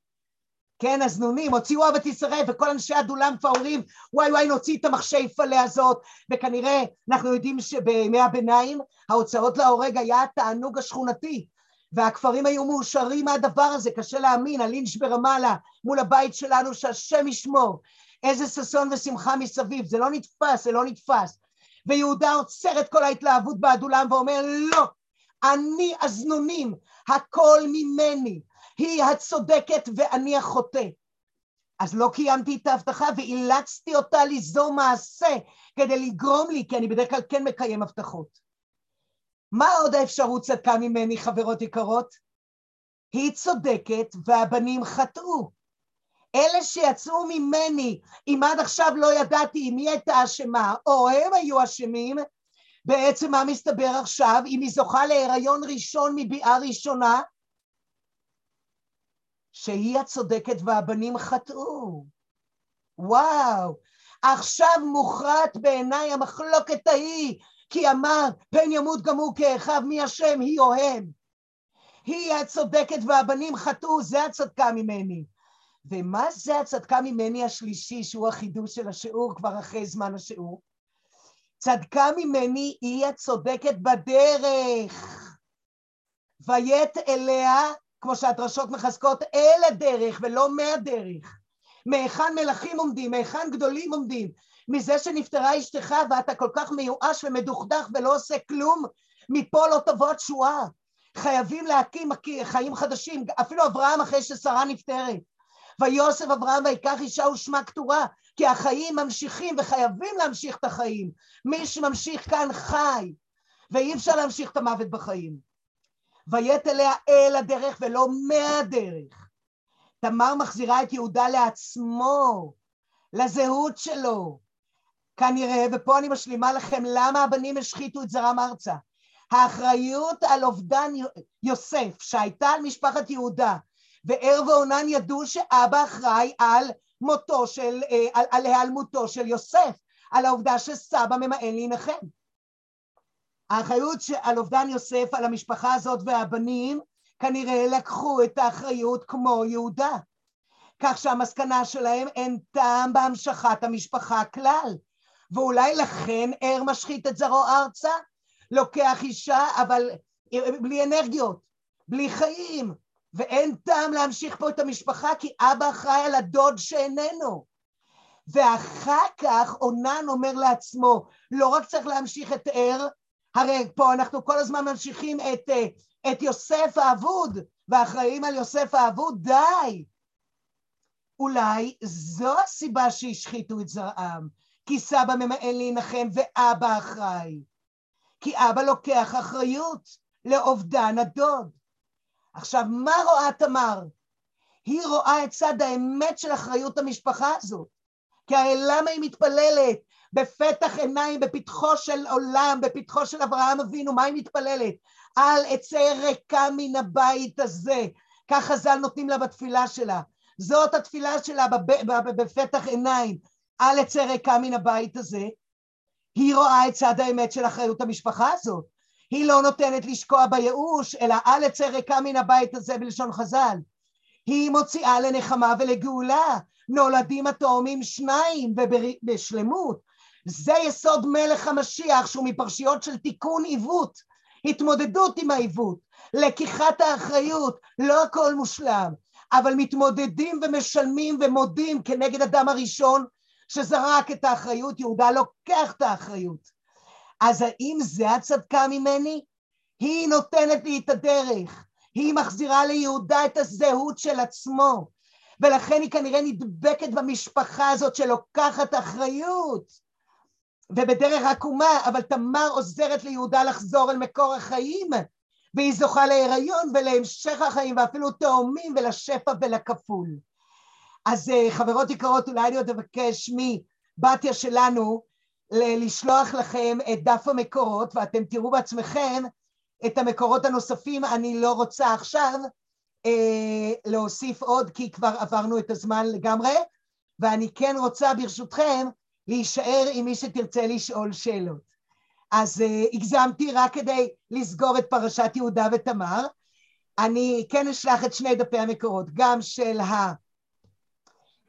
כן, הזנונים, הוציאו אבא תשרף, וכל אנשי הדולם כבר אומרים, וואי וואי, נוציא את המחשי פלה הזאת, וכנראה אנחנו יודעים שבימי הביניים ההוצאות להורג היה התענוג השכונתי, והכפרים היו מאושרים מהדבר הזה, קשה להאמין, הלינץ' ברמאללה, מול הבית שלנו, שהשם ישמור, איזה ששון ושמחה מסביב, זה לא נתפס, זה לא נתפס. ויהודה עוצר את כל ההתלהבות באדולם ואומר, לא, אני הזנונים, הכל ממני. היא הצודקת ואני החוטא. אז לא קיימתי את ההבטחה ואילצתי אותה ליזום מעשה כדי לגרום לי, כי אני בדרך כלל כן מקיים הבטחות. מה עוד האפשרות צדקה ממני, חברות יקרות? היא צודקת והבנים חטאו. אלה שיצאו ממני, אם עד עכשיו לא ידעתי אם היא הייתה אשמה או הם היו אשמים, בעצם מה מסתבר עכשיו? אם היא זוכה להיריון ראשון מביאה ראשונה, שהיא הצודקת והבנים חטאו. וואו, עכשיו מוכרעת בעיניי המחלוקת ההיא, כי אמר פן ימות גם הוא כאחיו מי השם היא או הם. היא הצודקת והבנים חטאו, זה הצדקה ממני. ומה זה הצדקה ממני השלישי, שהוא החידוש של השיעור כבר אחרי זמן השיעור? צדקה ממני היא הצודקת בדרך. ויית אליה, כמו שהדרשות מחזקות, אל הדרך ולא מהדרך. מהיכן מלכים עומדים, מהיכן גדולים עומדים. מזה שנפטרה אשתך ואתה כל כך מיואש ומדוכדך ולא עושה כלום, מפה לא תבוא התשועה. חייבים להקים חיים חדשים, אפילו אברהם אחרי ששרה נפטרת. ויוסף אברהם ויקח אישה ושמה כתורה, כי החיים ממשיכים וחייבים להמשיך את החיים. מי שממשיך כאן חי, ואי אפשר להמשיך את המוות בחיים. ויית אליה אל הדרך ולא מהדרך. תמר מחזירה את יהודה לעצמו, לזהות שלו. כנראה, ופה אני משלימה לכם למה הבנים השחיתו את זרם ארצה. האחריות על אובדן יוסף שהייתה על משפחת יהודה וער ועונן ידעו שאבא אחראי על מותו של, אה, על, על היעלמותו של יוסף, על העובדה שסבא ממאן להנחם. האחריות על אובדן יוסף, על המשפחה הזאת והבנים, כנראה לקחו את האחריות כמו יהודה. כך שהמסקנה שלהם אין טעם בהמשכת המשפחה כלל. ואולי לכן ער משחית את זרעו ארצה, לוקח אישה אבל בלי אנרגיות, בלי חיים, ואין טעם להמשיך פה את המשפחה כי אבא אחראי על הדוד שאיננו. ואחר כך אונן אומר לעצמו, לא רק צריך להמשיך את ער, הרי פה אנחנו כל הזמן ממשיכים את, את יוסף האבוד, ואחראים על יוסף האבוד, די. אולי זו הסיבה שהשחיתו את זרעם, כי סבא ממאן להנחם ואבא אחראי. כי אבא לוקח אחריות לאובדן הדוד. עכשיו, מה רואה תמר? היא רואה את צד האמת של אחריות המשפחה הזאת. כי הרי למה היא מתפללת? בפתח עיניים, בפתחו של עולם, בפתחו של אברהם אבינו, מה היא מתפללת? אל אצא ריקה מן הבית הזה. כך חז"ל נותנים לה בתפילה שלה. זאת התפילה שלה בפתח עיניים. אל אצא ריקה מן הבית הזה. היא רואה את צד האמת של אחריות המשפחה הזאת. היא לא נותנת לשקוע בייאוש, אלא אל אצא ריקה מן הבית הזה בלשון חז"ל. היא מוציאה לנחמה ולגאולה, נולדים התאומים שניים ובשלמות. זה יסוד מלך המשיח שהוא מפרשיות של תיקון עיוות, התמודדות עם העיוות, לקיחת האחריות, לא הכל מושלם, אבל מתמודדים ומשלמים ומודים כנגד אדם הראשון שזרק את האחריות, יהודה לוקח את האחריות. אז האם זה הצדקה ממני? היא נותנת לי את הדרך, היא מחזירה ליהודה את הזהות של עצמו, ולכן היא כנראה נדבקת במשפחה הזאת שלוקחת אחריות, ובדרך עקומה, אבל תמר עוזרת ליהודה לחזור אל מקור החיים, והיא זוכה להיריון ולהמשך החיים, ואפילו תאומים ולשפע ולכפול. אז אה, חברות יקרות, אולי אני עוד אבקש מבתיה שלנו לשלוח לכם את דף המקורות, ואתם תראו בעצמכם את המקורות הנוספים, אני לא רוצה עכשיו אה, להוסיף עוד, כי כבר עברנו את הזמן לגמרי, ואני כן רוצה ברשותכם להישאר עם מי שתרצה לשאול שאלות. אז אה, הגזמתי רק כדי לסגור את פרשת יהודה ותמר. אני כן אשלח את שני דפי המקורות, גם של ה...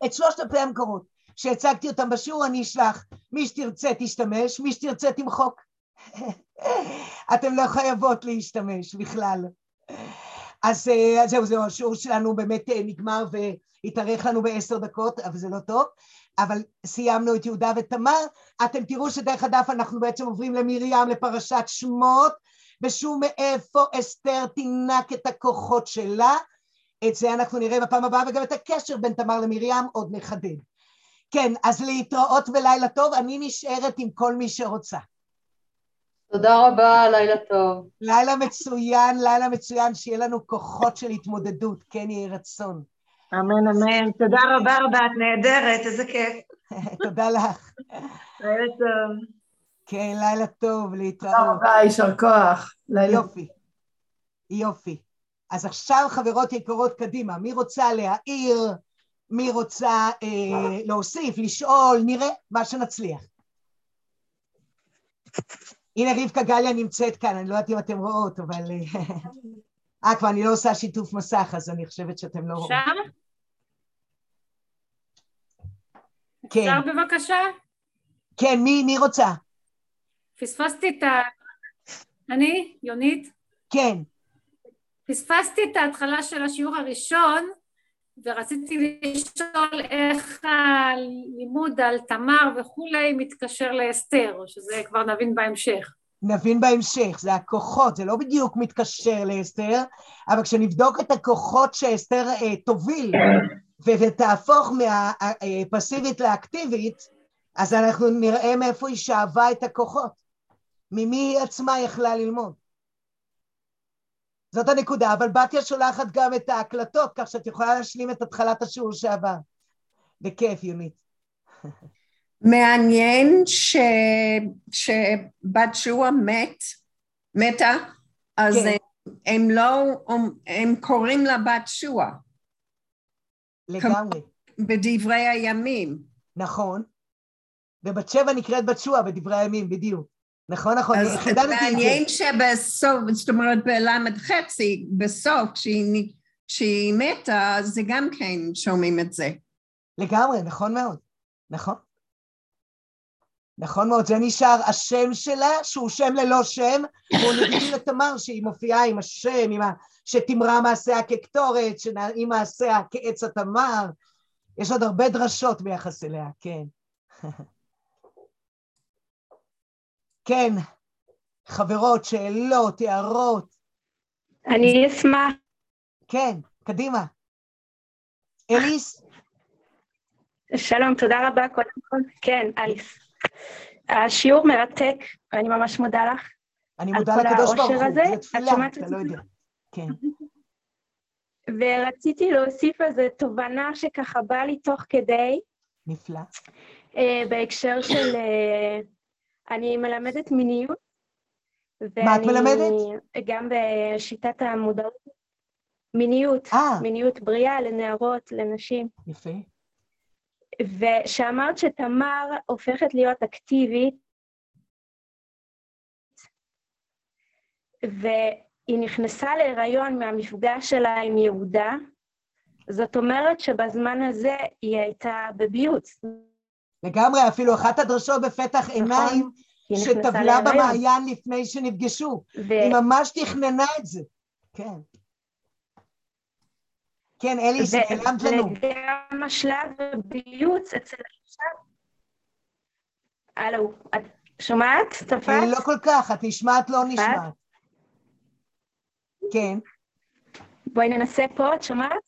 את שלושת דפי המקורות שהצגתי אותם בשיעור, אני אשלח. מי שתרצה תשתמש, מי שתרצה תמחוק. אתם לא חייבות להשתמש בכלל. אז, אה, אז זהו, זהו, השיעור שלנו באמת אה, נגמר והתארך לנו בעשר דקות, אבל זה לא טוב. אבל סיימנו את יהודה ותמר. אתם תראו שדרך הדף אנחנו בעצם עוברים למרים, לפרשת שמות, ושוב מאיפה אסתר תינק את הכוחות שלה. את זה אנחנו נראה בפעם הבאה, וגם את הקשר בין תמר למרים עוד נחדד. כן, אז להתראות ולילה טוב, אני נשארת עם כל מי שרוצה. תודה רבה, לילה טוב. לילה מצוין, לילה מצוין, שיהיה לנו כוחות של התמודדות, כן יהי רצון. אמן, אמן. תודה רבה רבה, את נהדרת, איזה כיף. תודה לך. לילה טוב. כן, לילה טוב, להתראות. תודה רבה, יישר כוח. יופי. יופי. אז עכשיו, חברות יקרות, קדימה, מי רוצה להעיר? מי רוצה אה, להוסיף, לשאול, נראה מה שנצליח. הנה רבקה גליה נמצאת כאן, אני לא יודעת אם אתם רואות, אבל... אה, כבר אני לא עושה שיתוף מסך, אז אני חושבת שאתם לא רואים. שם? כן. אפשר בבקשה? כן, מי, מי רוצה? פספסתי את ה... אני, יונית, כן. פספסתי את ההתחלה של השיעור הראשון ורציתי לשאול איך הלימוד על תמר וכולי מתקשר לאסתר, או שזה כבר נבין בהמשך. נבין בהמשך, זה הכוחות, זה לא בדיוק מתקשר לאסתר, אבל כשנבדוק את הכוחות שאסתר אה, תוביל ותהפוך מהפסיבית לאקטיבית, אז אנחנו נראה מאיפה היא שאבה את הכוחות, ממי היא עצמה יכלה ללמוד. זאת הנקודה, אבל בתיה שולחת גם את ההקלטות, כך שאת יכולה להשלים את התחלת השיעור שעבר. בכיף, יונית. מעניין ש... שבת שועה מת, מתה, אז כן. הם, הם לא, הם קוראים לה בת שועה. לגמרי. בדברי הימים. נכון. ובת שבע נקראת בת שועה בדברי הימים, בדיוק. נכון, נכון, אז מעניין שבסוף, זאת אומרת בלמד חצי, בסוף, כשהיא, כשהיא מתה, זה גם כן שומעים את זה. לגמרי, נכון מאוד, נכון. נכון מאוד, זה נשאר השם שלה, שהוא שם ללא שם, והוא נגיד לתמר שהיא מופיעה עם השם, עם ה... שתמרה מעשיה כקטורת, שנעים מעשיה כעץ התמר. יש עוד הרבה דרשות ביחס אליה, כן. כן, חברות, שאלות, הערות. אני אשמח. כן, קדימה. אליס? שלום, תודה רבה קודם כל. כן, אליס. השיעור מרתק, ואני ממש מודה לך. אני מודה לקדוש ברוך הוא, זה תפילה, אתה לא יודע. כן. ורציתי להוסיף איזו תובנה שככה באה לי תוך כדי. נפלא. Uh, בהקשר של... Uh, אני מלמדת מיניות. מה את מלמדת? גם בשיטת המודעות. מיניות, 아. אה. מיניות בריאה לנערות, לנשים. יפה. ושאמרת שתמר הופכת להיות אקטיבית, והיא נכנסה להיריון מהמפגש שלה עם יהודה, זאת אומרת שבזמן הזה היא הייתה בביוץ. לגמרי, אפילו אחת הדרשות בפתח נכון. עיניים, שטבלה במעיין לפני שנפגשו. ו... היא ממש תכננה את זה, כן. כן, אלי, נעלמת לנו. וגם השלב ביוץ אצל האישה. הלו, את שומעת? תפס? לא כל כך, את נשמעת לא נשמעת. כן. בואי ננסה פה, את שומעת?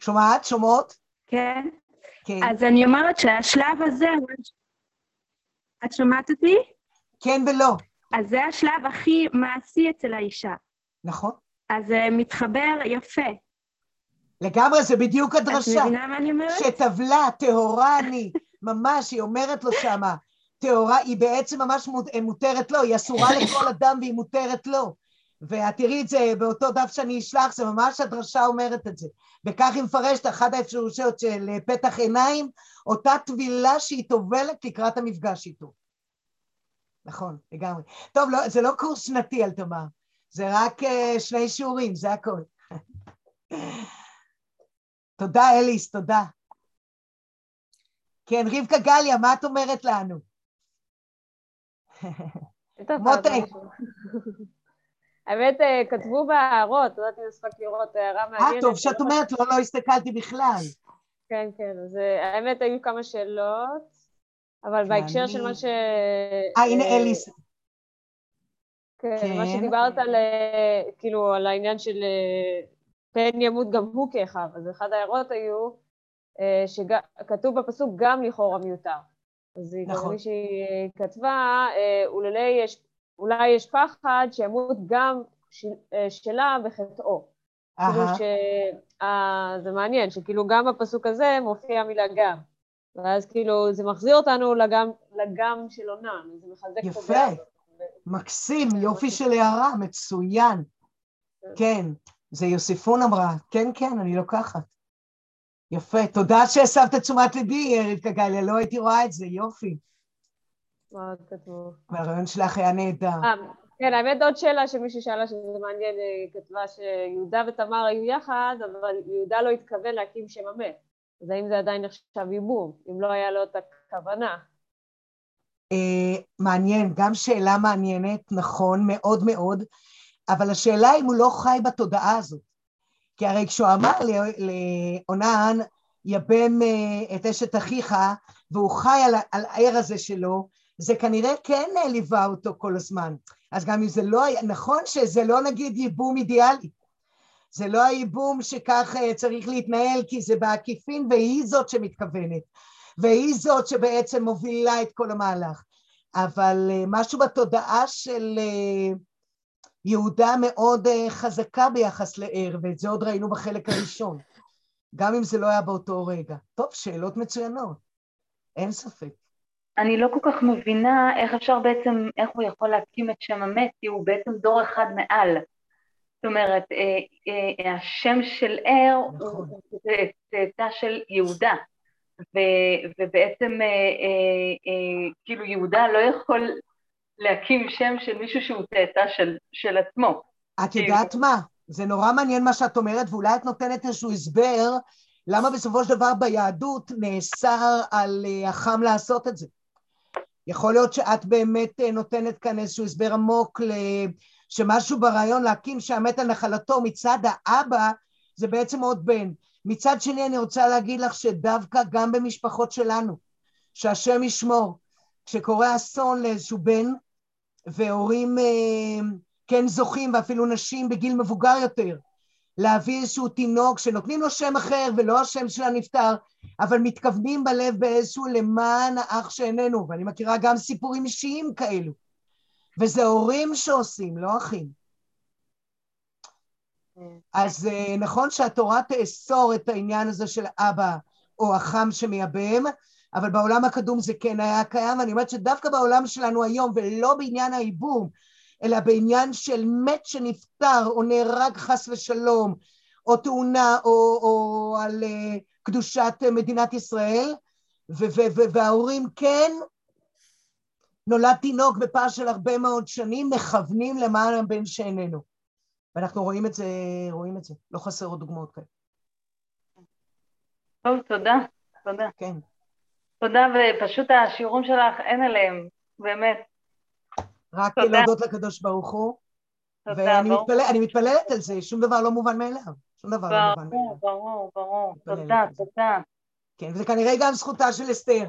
שומעת? שומעות? כן. כן. אז אני אומרת שהשלב הזה... את שומעת אותי? כן ולא. אז זה השלב הכי מעשי אצל האישה. נכון. אז זה אה, מתחבר יפה. לגמרי, זה בדיוק הדרשה. את מבינה מה אני אומרת? שטבלה, טהורה אני, ממש, היא אומרת לו שמה, טהורה, היא בעצם ממש מותרת לו, היא אסורה לכל אדם והיא מותרת לו. ואת תראי את זה באותו דף שאני אשלח, זה ממש הדרשה אומרת את זה. וכך היא מפרשת אחת האפשרויות של פתח עיניים, אותה טבילה שהיא טובלת לקראת המפגש איתו. נכון, לגמרי. טוב, לא, זה לא קורס שנתי על תמר, זה רק uh, שני שיעורים, זה הכל. תודה, אליס, תודה. כן, רבקה גליה, מה את אומרת לנו? מותק. האמת, אה, כתבו בהערות, לא יודעת אם הספקת לראות הערה אה, מעניינת. אה, טוב, שאת אומרת, לא, לא הסתכלתי בכלל. כן, כן, אז האמת, היו כמה שאלות, אבל בהקשר של מה ש... אה, הנה אליס. כן, מה כן. שדיברת על, כאילו, על העניין של פן ימות גם הוא כאחיו, אז אחת ההערות היו שכתוב בפסוק גם לכאורה מיותר. אז נכון. מישהי כתבה, וללי יש אולי יש פחד שימות גם של, אה, שלה בחטאו. כאילו ש... אה, זה מעניין, שכאילו גם בפסוק הזה מופיע המילה גם. ואז כאילו זה מחזיר אותנו לגם, לגם של עונה, זה מחזק יפה, יפה, מקסים, יופי של הערה, מצוין. כן. זה יוסיפון אמרה, כן, כן, אני לוקחת. יפה, תודה שהסבת את תשומת ליבי, רבקה גליה, לא הייתי רואה את זה, יופי. כתבו. והרעיון שלך היה נהדר. אה, כן, האמת עוד שאלה שמישהי שאלה שזה מעניין, אה, כתבה שיהודה ותמר היו יחד, אבל יהודה לא התכוון להקים שם המת. אז האם זה עדיין נחשב ייבום, אם לא היה לו את הכוונה? Uh, מעניין, גם שאלה מעניינת, נכון, מאוד מאוד, אבל השאלה אם הוא לא חי בתודעה הזאת. כי הרי כשהוא אמר לעונן, יבם את אשת אחיך, והוא חי על, על הער הזה שלו, זה כנראה כן ליווה אותו כל הזמן. אז גם אם זה לא היה, נכון שזה לא נגיד ייבום אידיאלי. זה לא הייבום שכך אה, צריך להתנהל, כי זה בעקיפין, והיא זאת שמתכוונת, והיא זאת שבעצם מובילה את כל המהלך. אבל אה, משהו בתודעה של אה, יהודה מאוד חזקה ביחס לער, ואת זה עוד ראינו בחלק הראשון, גם אם זה לא היה באותו רגע. טוב, שאלות מצוינות, אין ספק. אני לא כל כך מבינה איך אפשר בעצם, איך הוא יכול להקים את שם המת, כי הוא בעצם דור אחד מעל. זאת אומרת, אה, אה, השם של ער נכון. הוא צאצא של יהודה, ו, ובעצם אה, כאילו יהודה לא יכול להקים שם של מישהו שהוא צאצא של, של עצמו. את יודעת מה? זה נורא מעניין מה שאת אומרת, ואולי את נותנת איזשהו הסבר למה בסופו של דבר ביהדות נאסר על החם לעשות את זה. יכול להיות שאת באמת נותנת כאן איזשהו הסבר עמוק שמשהו ברעיון להקים שהמת על נחלתו מצד האבא זה בעצם עוד בן. מצד שני אני רוצה להגיד לך שדווקא גם במשפחות שלנו, שהשם ישמור, כשקורה אסון לאיזשהו בן והורים אה, כן זוכים ואפילו נשים בגיל מבוגר יותר להביא איזשהו תינוק שנותנים לו שם אחר ולא השם של הנפטר אבל מתכוונים בלב באיזשהו למען האח שאיננו ואני מכירה גם סיפורים אישיים כאלו וזה הורים שעושים, לא אחים. אז אה, נכון שהתורה תאסור את העניין הזה של אבא או החם שמייבם, אבל בעולם הקדום זה כן היה קיים, ואני אומרת שדווקא בעולם שלנו היום, ולא בעניין הייבום, אלא בעניין של מת שנפטר או נהרג חס ושלום, או תאונה או, או על uh, קדושת מדינת ישראל, וההורים כן נולד תינוק בפער של הרבה מאוד שנים, מכוונים למען הבן שאיננו. ואנחנו רואים את זה, רואים את זה. לא חסר עוד דוגמאות כאלה. טוב, תודה. תודה. כן. תודה, ופשוט השיעורים שלך, אין עליהם, באמת. רק תודה. להודות לקדוש ברוך הוא. תודה, ואני ברור. מתפלל, אני מתפללת על זה, שום דבר לא מובן מאליו. שום דבר ברור, לא מובן מאליו. ברור, ברור, ברור. תודה, תודה. כן, וזה כנראה גם זכותה של אסתר.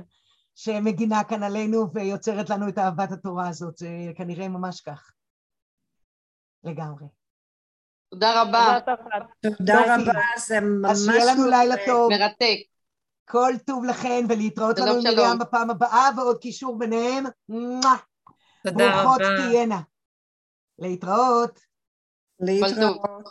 שמגינה כאן עלינו ויוצרת לנו את אהבת התורה הזאת, זה כנראה ממש כך. לגמרי. תודה רבה. תודה רבה, זה ממש... אז שיהיה לנו לילה טוב. מרתק. כל טוב לכן, ולהתראות לנו עם מרים בפעם הבאה, ועוד קישור ביניהם. תודה רבה. ברוכות תהיינה. להתראות. להתראות.